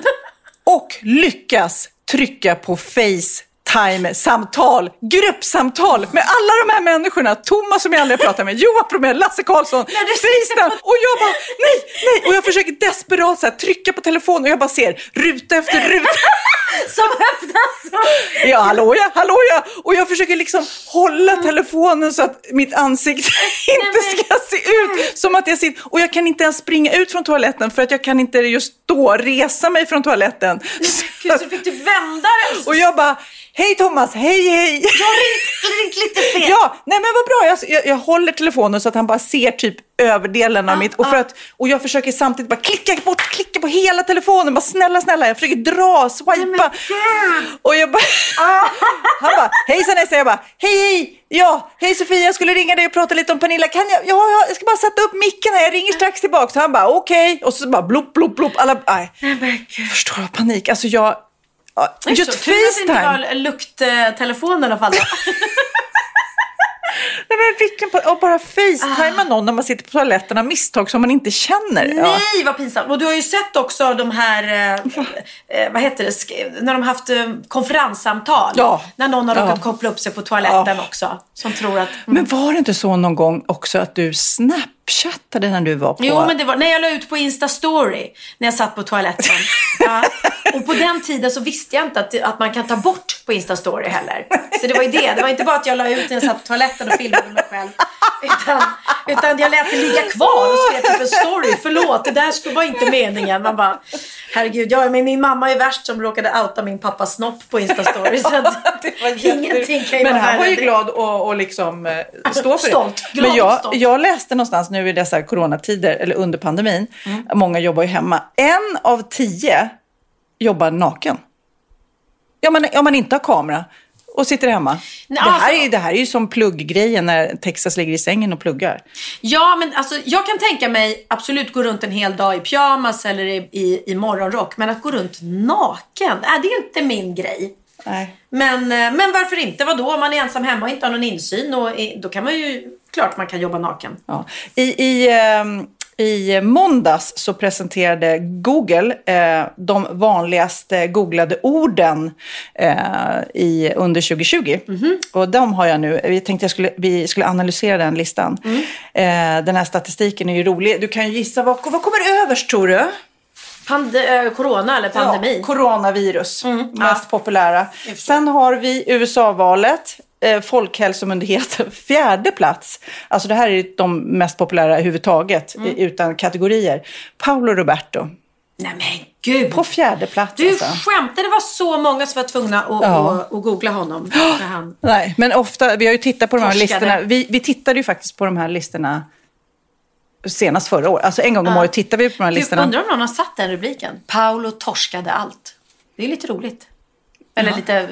och lyckas trycka på face FaceTime-samtal, gruppsamtal med alla de här människorna. Thomas som jag aldrig har pratat med, Johan Promell, Lasse Karlsson, Facetime. Och jag bara, nej, nej. Och jag försöker desperat så här, trycka på telefonen och jag bara ser ruta efter ruta. Som öppnas. Ja, hallå ja, hallå ja. Och jag försöker liksom hålla telefonen så att mitt ansikte inte ska se ut som att jag sitter... Och jag kan inte ens springa ut från toaletten för att jag kan inte just då resa mig från toaletten. Gud, så fick du vända den. Och jag bara, hej Thomas, hej hej. Jag har ringt, ringt lite fel. Ja, nej men vad bra. Jag, jag, jag håller telefonen så att han bara ser typ överdelen av mitt. Och, för att, och jag försöker samtidigt bara klicka bort, klicka på hela telefonen. Bara snälla, snälla. Jag försöker dra, swipa. Och jag bara... han bara, hejsan Essa. Jag bara, hej hej. Ja, hej Sofia, jag skulle ringa dig och prata lite om Pernilla. Kan jag? Ja, ja jag ska bara sätta upp micken här. Jag ringer strax tillbaka. Så han bara, okej. Okay. Och så bara blopp, blopp, blopp. Alla, nej. Förstår du, panik. Alltså jag... ja, Just Så tur att det inte Facetime. var lukttelefon i alla fall. Nej, men vilken, och bara facetimea någon när man sitter på toaletten av misstag som man inte känner. Ja. Nej, vad pinsamt. Och du har ju sett också de här, eh, eh, vad heter det, när de haft eh, konferenssamtal. Ja. När någon har Ja. råkat koppla upp sig på toaletten Ja. också. Som tror att... Men var det inte så någon gång också att du snapchattade när du var på... Jo, men det var när jag la ut på Insta-story när jag satt på toaletten. Ja. Och på den tiden så visste jag inte att, att man kan ta bort på Insta-story heller. Så det var ju det. Det var inte bara att jag la ut när jag satt på toaletten och filmade mig själv. Utan, utan jag lät det ligga kvar och skrev typ en story. Förlåt, det där skulle- var inte meningen. Man bara, herregud. Ja, men min mamma är värst som råkade outa min pappas snopp på Insta-story. Så att, ingenting kan ju Men han var ju glad och, och liksom eh, stå för Stolt, det. Men jag, jag läste någonstans nu i dessa coronatider, eller under pandemin, Mm. många jobbar ju hemma. En av tio jobbar naken. Ja, men, om man inte har kamera och sitter hemma. Nej, det, här alltså- är, det här är ju som plugggrejen när Texas ligger i sängen och pluggar. Ja, men alltså, jag kan tänka mig absolut gå runt en hel dag i pyjamas eller i, i, i morgonrock. Men att gå runt naken, äh, det är inte min grej. Nej. Men, eh, men varför inte? Vadå? Om man är ensam hemma och inte har någon insyn. Och, då kan man ju, klart man kan jobba naken. Ja. I, i, ehm, I måndags så presenterade Google eh, de vanligaste googlade orden eh, i, under 2020. Och de har jag nu. Vi tänkte jag skulle, vi skulle analysera den listan. Eh, den här statistiken är ju rolig. Du kan ju gissa, vad, vad kommer överst tror du? Pande, eh, corona eller pandemi. Ja, coronavirus, Mm, mest populära. Sen har vi USA-valet, eh, Folkhälsomyndigheten, fjärde plats. Alltså det här är de mest populära överhuvudtaget, Mm. utan kategorier. Paolo Roberto, Nej men gud. på fjärde plats Du alltså. skämtar, det var så många som var tvungna att, Ja. att, att googla honom. Han... Nej, men ofta, vi har ju tittat på de här Torskade. listorna. Vi, vi tittade ju faktiskt på de här listorna senast förra året. Alltså en gång om året tittar vi på de här Du, listorna. undrar om någon har satt den rubriken? Paolo torskade allt. Det är lite roligt. Eller lite eh,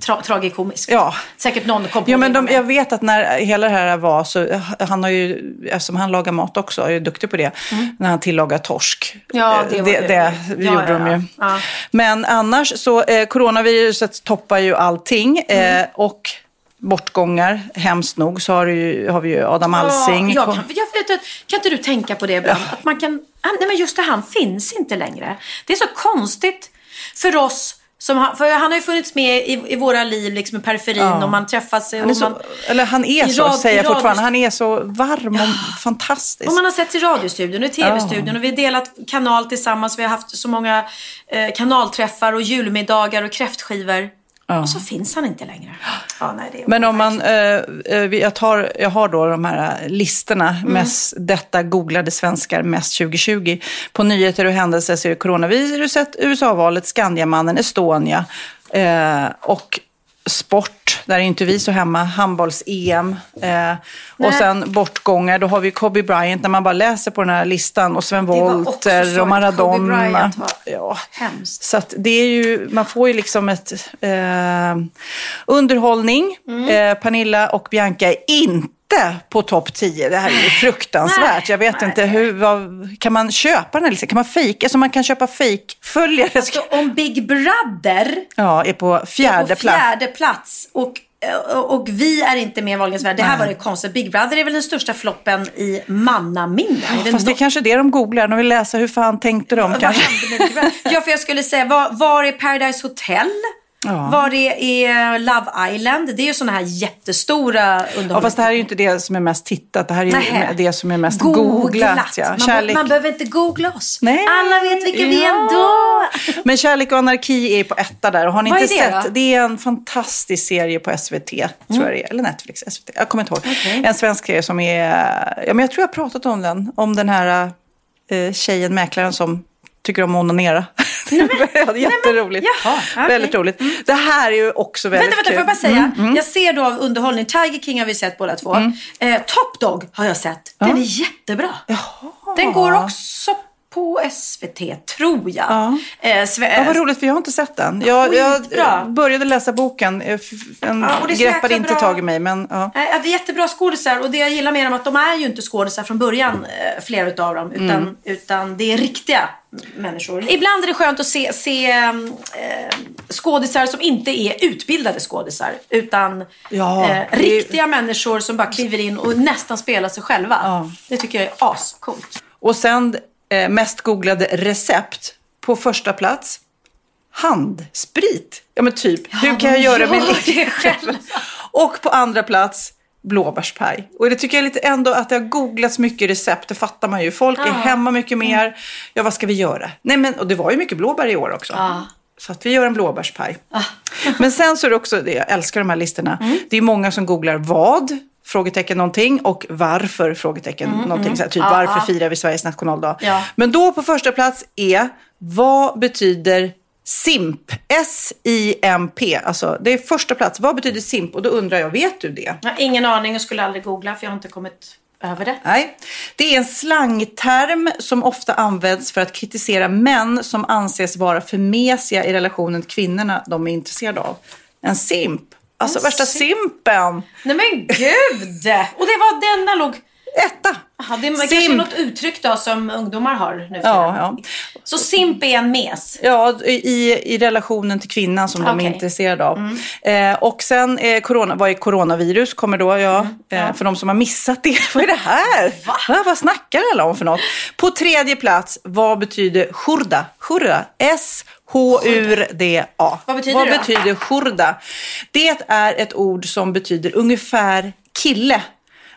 tra tragikomiskt. Ja. Säkert någon kom på Ja, men de, jag vet att när hela det här var så, han har ju, eftersom han lagar mat också, är duktig på det, när han tillagar torsk. Mm. Ja, det Eh, var det, det. det Ja, gjorde ja, de ju. ja. Ja. Men annars så, eh, coronaviruset toppar ju allting. Mm. Eh, och bortgångar, hemskt nog, så har, ju, har vi ju Adam Alsing. Ja, jag kan, jag vet, kan inte du tänka på det ibland? Att man kan, nej men just det, han finns inte längre. Det är så konstigt för oss som har, för han har ju funnits med i, i våra liv liksom i periferin Ja. och man träffas och han är så, man, eller han är så, rad- säger jag fortfarande. Han är så varm och fantastisk. Och man har sett i radiostudion och i tv-studion och vi har delat kanal tillsammans. Vi har haft så många eh, kanalträffar och julmiddagar och kräftskivor. Och så finns han inte längre. Ja, nej, det är Men om man, eh, eh, jag, tar, jag har då de här eh, listorna, Mm. mest, detta googlade svenskar mest 2020. På nyheter och händelser så är det coronaviruset, USA-valet, Skandiamannen, Estonia eh, och sport. Där är inte vi så hemma, handbolls-EM. Eh, och sen bortgångar, då har vi Kobe Bryant när man bara läser på den här listan och Sven Wollter och Maradona. Ja. hemskt. Så att det är ju, man får ju liksom ett eh, underhållning. Mm. Eh, Pernilla och Bianca är inte på topp 10. Det här är ju fruktansvärt. Jag vet nej. inte, hur, vad, kan man köpa den här listan? Kan man fejka? Alltså man kan köpa fejkföljare. Alltså om Big Brother Ja, är på fjärde på plats. fjärde plats och, och, och vi är inte med i Wahlgrens värld. Det här var det konstigt. Big Brother är väl den största floppen i mannaminne. Är det Fast det är kanske det de googlar. De vill läsa hur fan tänkte de Vad kanske. Ja, för jag skulle säga, var, var är Paradise Hotel? Ja. Var är, är Love Island? Det är ju sådana här jättestora. Ja, fast det här är ju inte det som är mest tittat. Det här är ju Nähä. det som är mest googlat. Ja. Man, man behöver inte googla oss. Nej. Alla vet vilka vi är Ja. ändå. Men Kärlek och anarki är på etta där. Och har ni Vad inte är det sett? då? Det är en fantastisk serie på SVT, tror jag det är. Eller Netflix, SVT. Jag kommer inte ihåg. En svensk serie som är... Ja, men jag tror jag har pratat om den. Om den här eh, tjejen, mäklaren som tycker om att onanera. ja, det är jätteroligt. Jaha, okej. Väldigt roligt. Det här är ju också väldigt Vänta, vänta, får kul. jag bara säga? Mm, Jag ser då av underhållning, Tiger King har vi sett båda två. Eh, Top Dog har jag sett. Den är jättebra. Den går också på SVT, tror jag. Ja. Eh, Ja, vad roligt, för jag har inte sett den. Jag, jag började läsa boken. eh, Den Ja, och det är så greppade inte bra. tag i mig. Men, ja. Nej, ja, det är jättebra skådisar och det jag gillar med dem är att de är ju inte skådisar från början, eh, flera utav dem, utan, Mm. utan det är riktiga människor. Ibland är det skönt att se, se eh, skådisar som inte är utbildade skådisar, utan Ja, eh, det riktiga människor som bara kliver in och nästan spelar sig själva. Ja. Det tycker jag är ascoolt. Och sen eh, mest googlade recept på första plats. Handsprit. Ja men typ, hur kan jag göra gör min egen själva. Och på andra plats blåbärspaj. Och det tycker jag lite ändå att det har googlats mycket recept, det fattar man ju. Folk är hemma mycket mer. Ja, vad ska vi göra? Nej men, och det var ju mycket blåbär i år också. Så att vi gör en blåbärspaj. Men sen så är det också, jag älskar de här listorna. Det är många som googlar vad, frågetecken någonting och varför, frågetecken någonting. Så här, typ varför firar vi Sveriges nationaldag? Ja. Men då på första plats är, vad betyder SIMP? S-I-M-P. Alltså det är första plats. Vad betyder SIMP? Och då undrar jag, vet du det? Jag har ingen aning och skulle aldrig googla för jag har inte kommit över det. Nej, det är en slangterm som ofta används för att kritisera män som anses vara för mesiga i relationen till kvinnorna de är intresserade av. En simp. Alltså värsta simpen. Nej men gud! Och det var denna låg... Etta. Aha, det är kanske Simp. något uttryck då som ungdomar har nu för Ja, ja. Så simp är en mes? Ja, i, i relationen till kvinnan som de är. Mm. intresserade av. Eh, och sen eh, corona, vad är coronavirus? Kommer då, ja. Mm, Eh, för de som har missat det. vad är det här? Va? Vad snackar alla om för något? På tredje plats, vad betyder shurda? Shurda. S-H-U-R-D-A. Vad betyder vad det då? betyder shurda? Det är ett ord som betyder ungefär kille.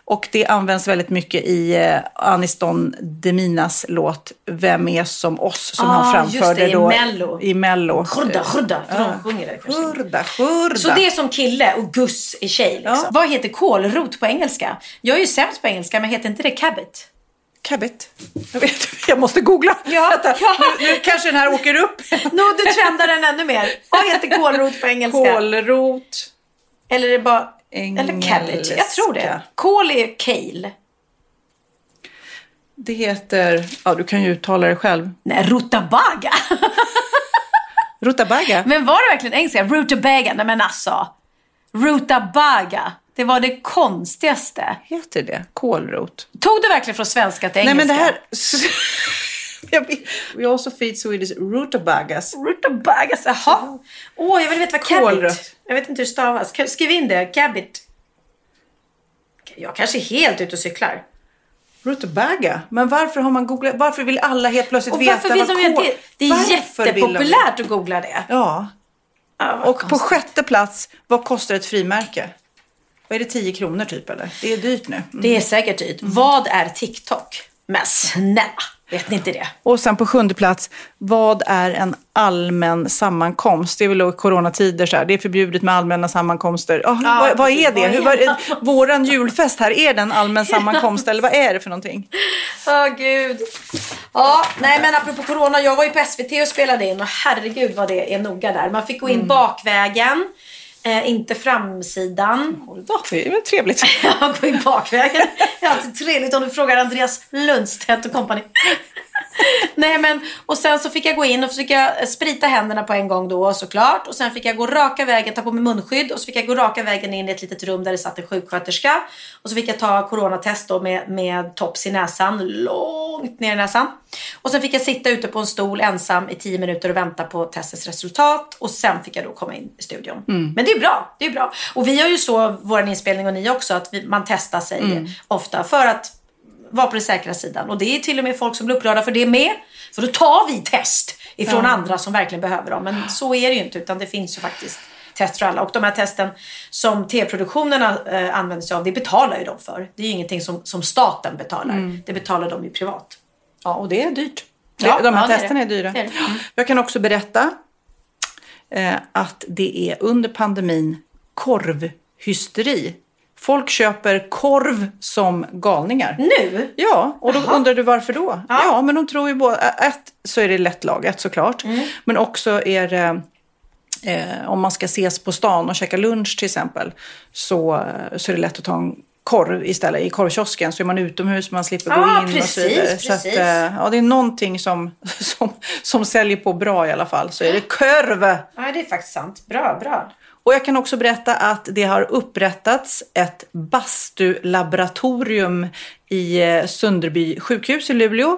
Och det används väldigt mycket i eh, Aniston Deminas låt Vem är som oss som Ah, han framförde det, i då Mello. i Mello. Skjorda. De sjunger det kanske. Hurda, hurda. Så det är som kille och Gus är tjej liksom. Ja. Vad heter kålrot på engelska? Jag är ju sämst på engelska men heter inte det cabbit? Cabbit. Jag, vet, jag måste googla. Ja, Vänta, ja. Nu, nu kanske den här åker upp. Nå, du trendar den ännu mer. Vad heter kålrot på engelska? Kålrot. Eller är det bara... Eller cabbage. Jag tror det. Engelska. Kål är kale. Det heter, ja du kan ju uttala det själv. Nej, rutabaga. Rutabaga. Men var det verkligen engelska? Rutabaga? Nej men alltså. Rutabaga. Det var det konstigaste. Heter det kålrot? Tog du verkligen från svenska till Nej engelska? men det här... We also feed Swedish rutabagas. Rutabagas, jaha. Åh, jag vill veta vad cabbit. Jag vet inte hur det stavas. Skriv in det, cabbit. Jag kanske är helt ute och cyklar. Rutabaga? Men varför har man googlat? Varför vill alla helt plötsligt Och veta vad kål... inte... Det är Varför jättepopulärt att googla det. Ja. Vad Och på konstigt. sjätte plats, vad kostar ett frimärke? Vad är det, 10 kronor typ eller? Det är dyrt nu. Mm. Det är säkert dyrt. Vad är TikTok? Men snälla, vet ni inte det? Och sen på sjunde plats, vad är en allmän sammankomst? Det är väl då coronatider så här, det är förbjudet med allmänna sammankomster. Ja, vad, vad är det? Hur, vad, våran julfest här, är det en allmän sammankomst eller vad är det för någonting? Åh gud. Ja, nej men apropå corona. Jag var ju på SVT och spelade in och herregud vad det är noga där. Man fick gå in bakvägen. Eh, inte framsidan. Ja, det är väl trevligt. Ja, gå in bakvägen. Det är alltid trevligt om du frågar Andreas Lundstedt och kompani. Nej men, och sen så fick jag gå in och fick jag sprita händerna på en gång då såklart. Och sen fick jag gå raka vägen, ta på mig munskydd. Och så fick jag gå raka vägen in i ett litet rum där det satt en sjuksköterska. Och så fick jag ta coronatest då med, med tops i näsan, långt ner i näsan. Och sen fick jag sitta ute på en stol ensam i tio minuter och vänta på testets resultat. Och sen fick jag då komma in i studion. Men det är bra, det är bra. Och vi har ju så, vår inspelning och ni också, att vi, man testar sig ofta för att vara på den säkra sidan. Och det är till och med folk som blir upprörda för det med. För då tar vi test ifrån andra som verkligen behöver dem. Men så är det ju inte utan det finns ju faktiskt test för alla. Och de här testen som tv-produktionerna eh, använder sig av, det betalar ju de för. Det är ju ingenting som, som staten betalar. Det betalar de ju privat. Ja, och det är dyrt. Ja, de här ja, är testerna det. är dyra. Det är det. Mm. Jag kan också berätta eh, att det är under pandemin korvhysteri. Folk köper korv som galningar. Nu? Ja, och då Jaha. undrar du varför då? Ja. Ja. men de tror ju både, ett så är det lättlagat såklart. Mm. Men också är det, eh, om man ska ses på stan och käka lunch till exempel, så, eh, så är det lätt att ta en korv istället i korvkiosken. Så är man utomhus, man slipper gå Ja, in och så precis, vidare. Så att, precis. eh, ja, det är någonting som, som, som säljer på bra i alla fall. Så är det korv. Ja, det är faktiskt sant. Bra, bra. Och jag kan också berätta att det har upprättats ett bastulaboratorium i eh, Sunderby sjukhus i Luleå.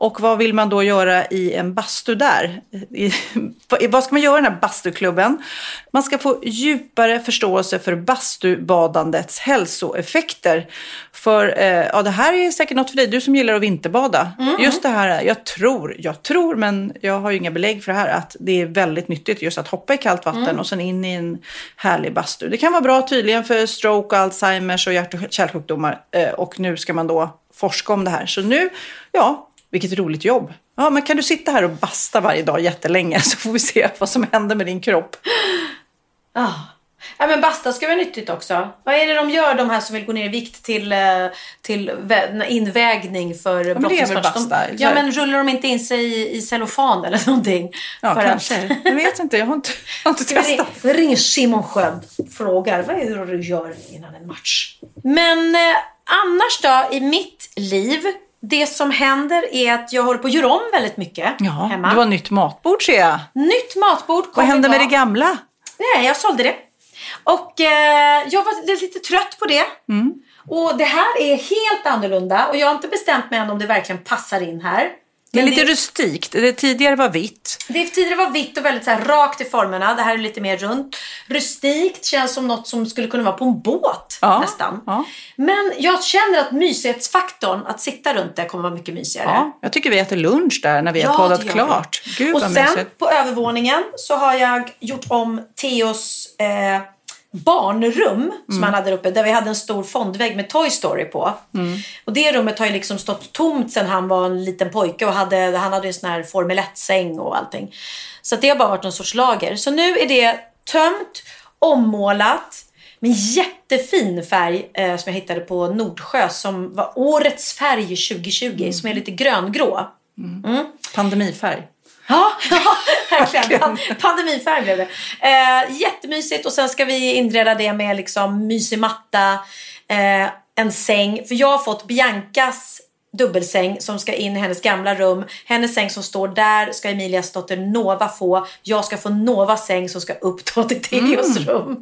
Och vad vill man då göra i en bastu där? I, vad ska man göra i den här bastuklubben? Man ska få djupare förståelse för bastubadandets hälsoeffekter. För eh, ja, det här är säkert något för dig, du som gillar att vinterbada. Just det här, jag tror, jag tror, men jag har ju inga belägg för det här, att det är väldigt nyttigt just att hoppa i kallt vatten och sen in i en härlig bastu. Det kan vara bra tydligen för stroke, Alzheimers och hjärt och kärlsjukdomar. Eh, och nu ska man då forska om det här. Så nu, ja, vilket roligt jobb. Ja, men kan du sitta här och basta varje dag jättelänge så får vi se vad som händer med din kropp. Ah. Ja, men basta ska vara nyttigt också. Vad är det de gör, de här som vill gå ner i vikt till, eh, till vä- invägning för väl brottningsmatch? ja, men rullar de inte in sig i, i cellofan eller någonting? Ja, För kanske. Jag vet inte, jag har inte, jag har inte vi testat. ring- ringer Simon Sköld frågar vad är det du gör innan en match? Men eh, annars då, i mitt liv, det som händer är att jag håller på att göra om väldigt mycket Ja, hemma. du har nytt matbord ser jag. Nytt matbord Vad hände med det gamla? Nej, jag sålde det. Och eh, jag var lite trött på det. Mm. Och det här är helt annorlunda och jag har inte bestämt mig än om det verkligen passar in här. Det är Men lite det, rustikt. Det tidigare var vitt. det tidigare var vitt och väldigt så här rakt i formerna. Det här är lite mer runt. Rustikt känns som något som skulle kunna vara på en båt Ja, nästan. ja. Men jag känner att mysighetsfaktorn, att sitta runt det kommer vara mycket mysigare. Ja, jag tycker vi äter lunch där när vi har Ja, poddat det gör klart. Gud och sen mysigt. på övervåningen så har jag gjort om Theos eh, barnrum som Mm. han hade uppe. Där vi hade en stor fondvägg med Toy Story på. Mm. Och det rummet har ju liksom stått tomt sen han var en liten pojke och hade, han hade en sån här Formel 1-säng och allting. Så att det har bara varit någon sorts lager. Så nu är det tömt, ommålat. Med jättefin färg eh, som jag hittade på Nordsjö som var årets färg 2020 Mm. som är lite gröngrå. Pandemifärg. Ja, ja verkligen. Pan- Pandemifärg blev det. Eh, jättemysigt och sen ska vi inreda det med liksom mysig matta, eh, en säng. För jag har fått Biancas dubbelsäng som ska in i hennes gamla rum. Hennes säng som står där ska Emilias dotter Nova få. Jag ska få Novas säng som ska upp då till Theos rum.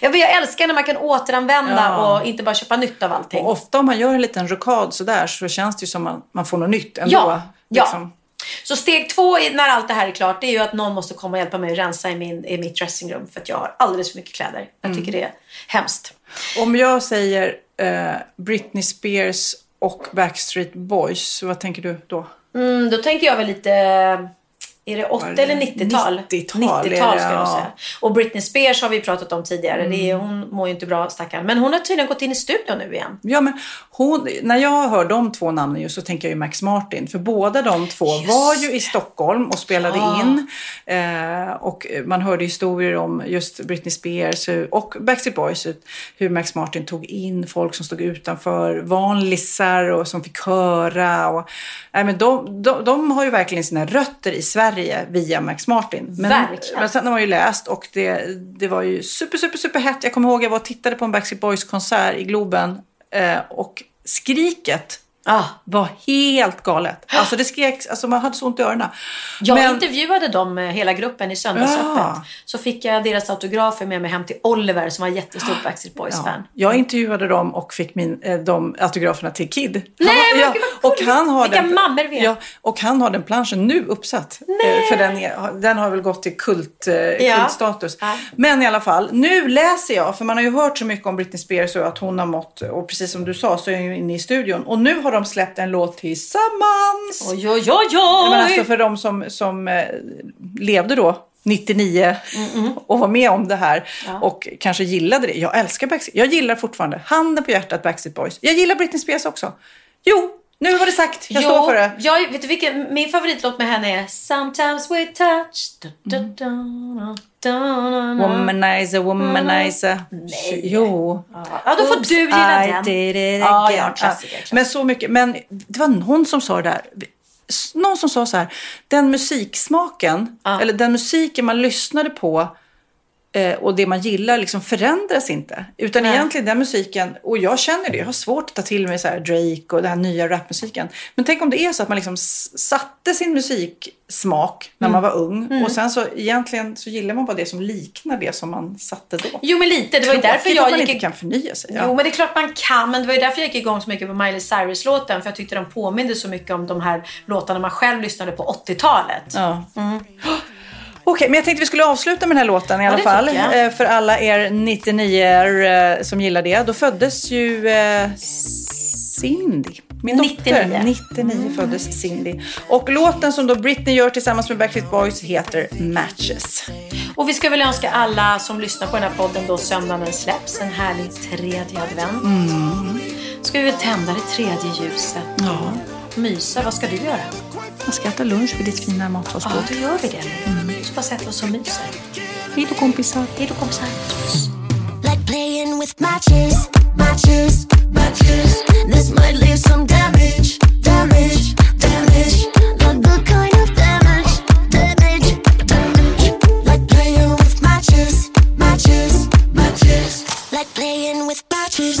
Jag, jag älskar när man kan återanvända Ja. och inte bara köpa nytt av allting. Och ofta om man gör en liten rokad sådär så känns det ju som att man får något nytt ändå. Ja, ja. Så steg två när allt det här är klart det är ju att någon måste komma och hjälpa mig att rensa i, min, i mitt dressingrum för att jag har alldeles för mycket kläder. Jag tycker det är hemskt. Om jag säger eh, Britney Spears och Backstreet Boys, vad tänker du då? Mm, då tänker jag väl lite... Är det 80 Vad är det? eller 90-tal? 90-tal 90-tal är det, ska jag ja. säga. Och Britney Spears har vi pratat om tidigare. Det Mm. är, hon mår ju inte bra stackarn. Men hon har tydligen gått in i studion nu igen. Ja, men hon, när jag hör de två namnen just så tänker jag ju Max Martin. För båda de två Just var ju i Stockholm och spelade Ja. in. Eh, och man hörde historier om just Britney Spears och Backstreet Boys. Hur Max Martin tog in folk som stod utanför, vanlisar och som fick höra. Och, nej, men de, de, de har ju verkligen sina rötter i Sverige via Max Martin. Men, Verkligen. men sen har man ju läst och det, det var ju super, super, super hett. Jag kommer ihåg jag var och tittade på en Backstreet Boys konsert i Globen eh, och skriket Ah. var helt galet. Alltså det skrek, alltså man hade så ont i öronen. Jag Men- intervjuade dem, eh, hela gruppen, i Söndagsöppet. Ja. Så fick jag deras autografer med mig hem till Oliver som var jättestort Backstreet Ja. Boys-fan. Jag intervjuade dem och fick min, eh, de autograferna till Kid. Han Nej, men ja, och han har Vilka den, mammor vi är. ja, Och han har den planschen nu uppsatt. Eh, För den, är, den har väl gått till kult, Ja. kultstatus. Ja. Men i alla fall, nu läser jag, för man har ju hört så mycket om Britney Spears och att hon har mått, och precis som du sa så är hon ju inne i studion. Och nu har de släppt en låt tillsammans. Oj, oj, oj, oj! Men alltså för de som, som eh, levde då 99 och var med om det här och kanske gillade det. Jag älskar Backstreet Jag gillar fortfarande, handen på hjärtat, Backstreet Boys. Jag gillar Britney Spears också. Jo, nu var det sagt. Jag står för det. Jag, vet du vilken, min favoritlåt med henne är Sometimes we touch. Da, da, da, Womanizer, womanizer. Jo. Ja, då får Oops, du gilla I den. did it Ja, again. ja, klassiker, klassiker. Men så mycket. Men det var någon som sa det där. Någon som sa så här. Den musiksmaken, eller den musiken man lyssnade på eh, och det man gillar liksom förändras inte. Utan egentligen den musiken, och jag känner det, jag har svårt att ta till mig så Drake och den här nya rapmusiken. Men tänk om det är så att man liksom satte sin musiksmak när man var ung och sen så egentligen så gillar man bara det som liknar det som man satte då. Jo, men lite. Det var ju därför jag att man gick... inte kan förnya sig. Ja. Jo, men det är klart man kan. Men det var ju därför jag gick igång så mycket på Miley Cyrus-låten. För jag tyckte de påminde så mycket om de här låtarna man själv lyssnade på 80-talet. Ja. Okej, men jag tänkte vi skulle avsluta med den här låten i alla det fall. Eh, För alla er 99 eh, som gillar det. Då föddes ju eh, Cindy. Min 99. dotter. 99 föddes Cindy. Och låten som då Britney gör tillsammans med Backstreet Boys heter Matches. Och vi ska väl önska alla som lyssnar på den här podden då söndagen släpps en härlig tredje advent. Ska vi väl tända det tredje ljuset Ja. Mysa. Vad ska du göra? Jag ska äta lunch vid ditt fina Ja, matsalsbord. då gör vi det nu. Vi ska bara sätta oss och mysa. Hej då kompisar. Hej då kompisar. Like playing with matches, matches, matches. This might leave some damage, damage, damage. Not the kind of damage, damage, damage. Like playing with matches, matches, matches. Like playing with matches.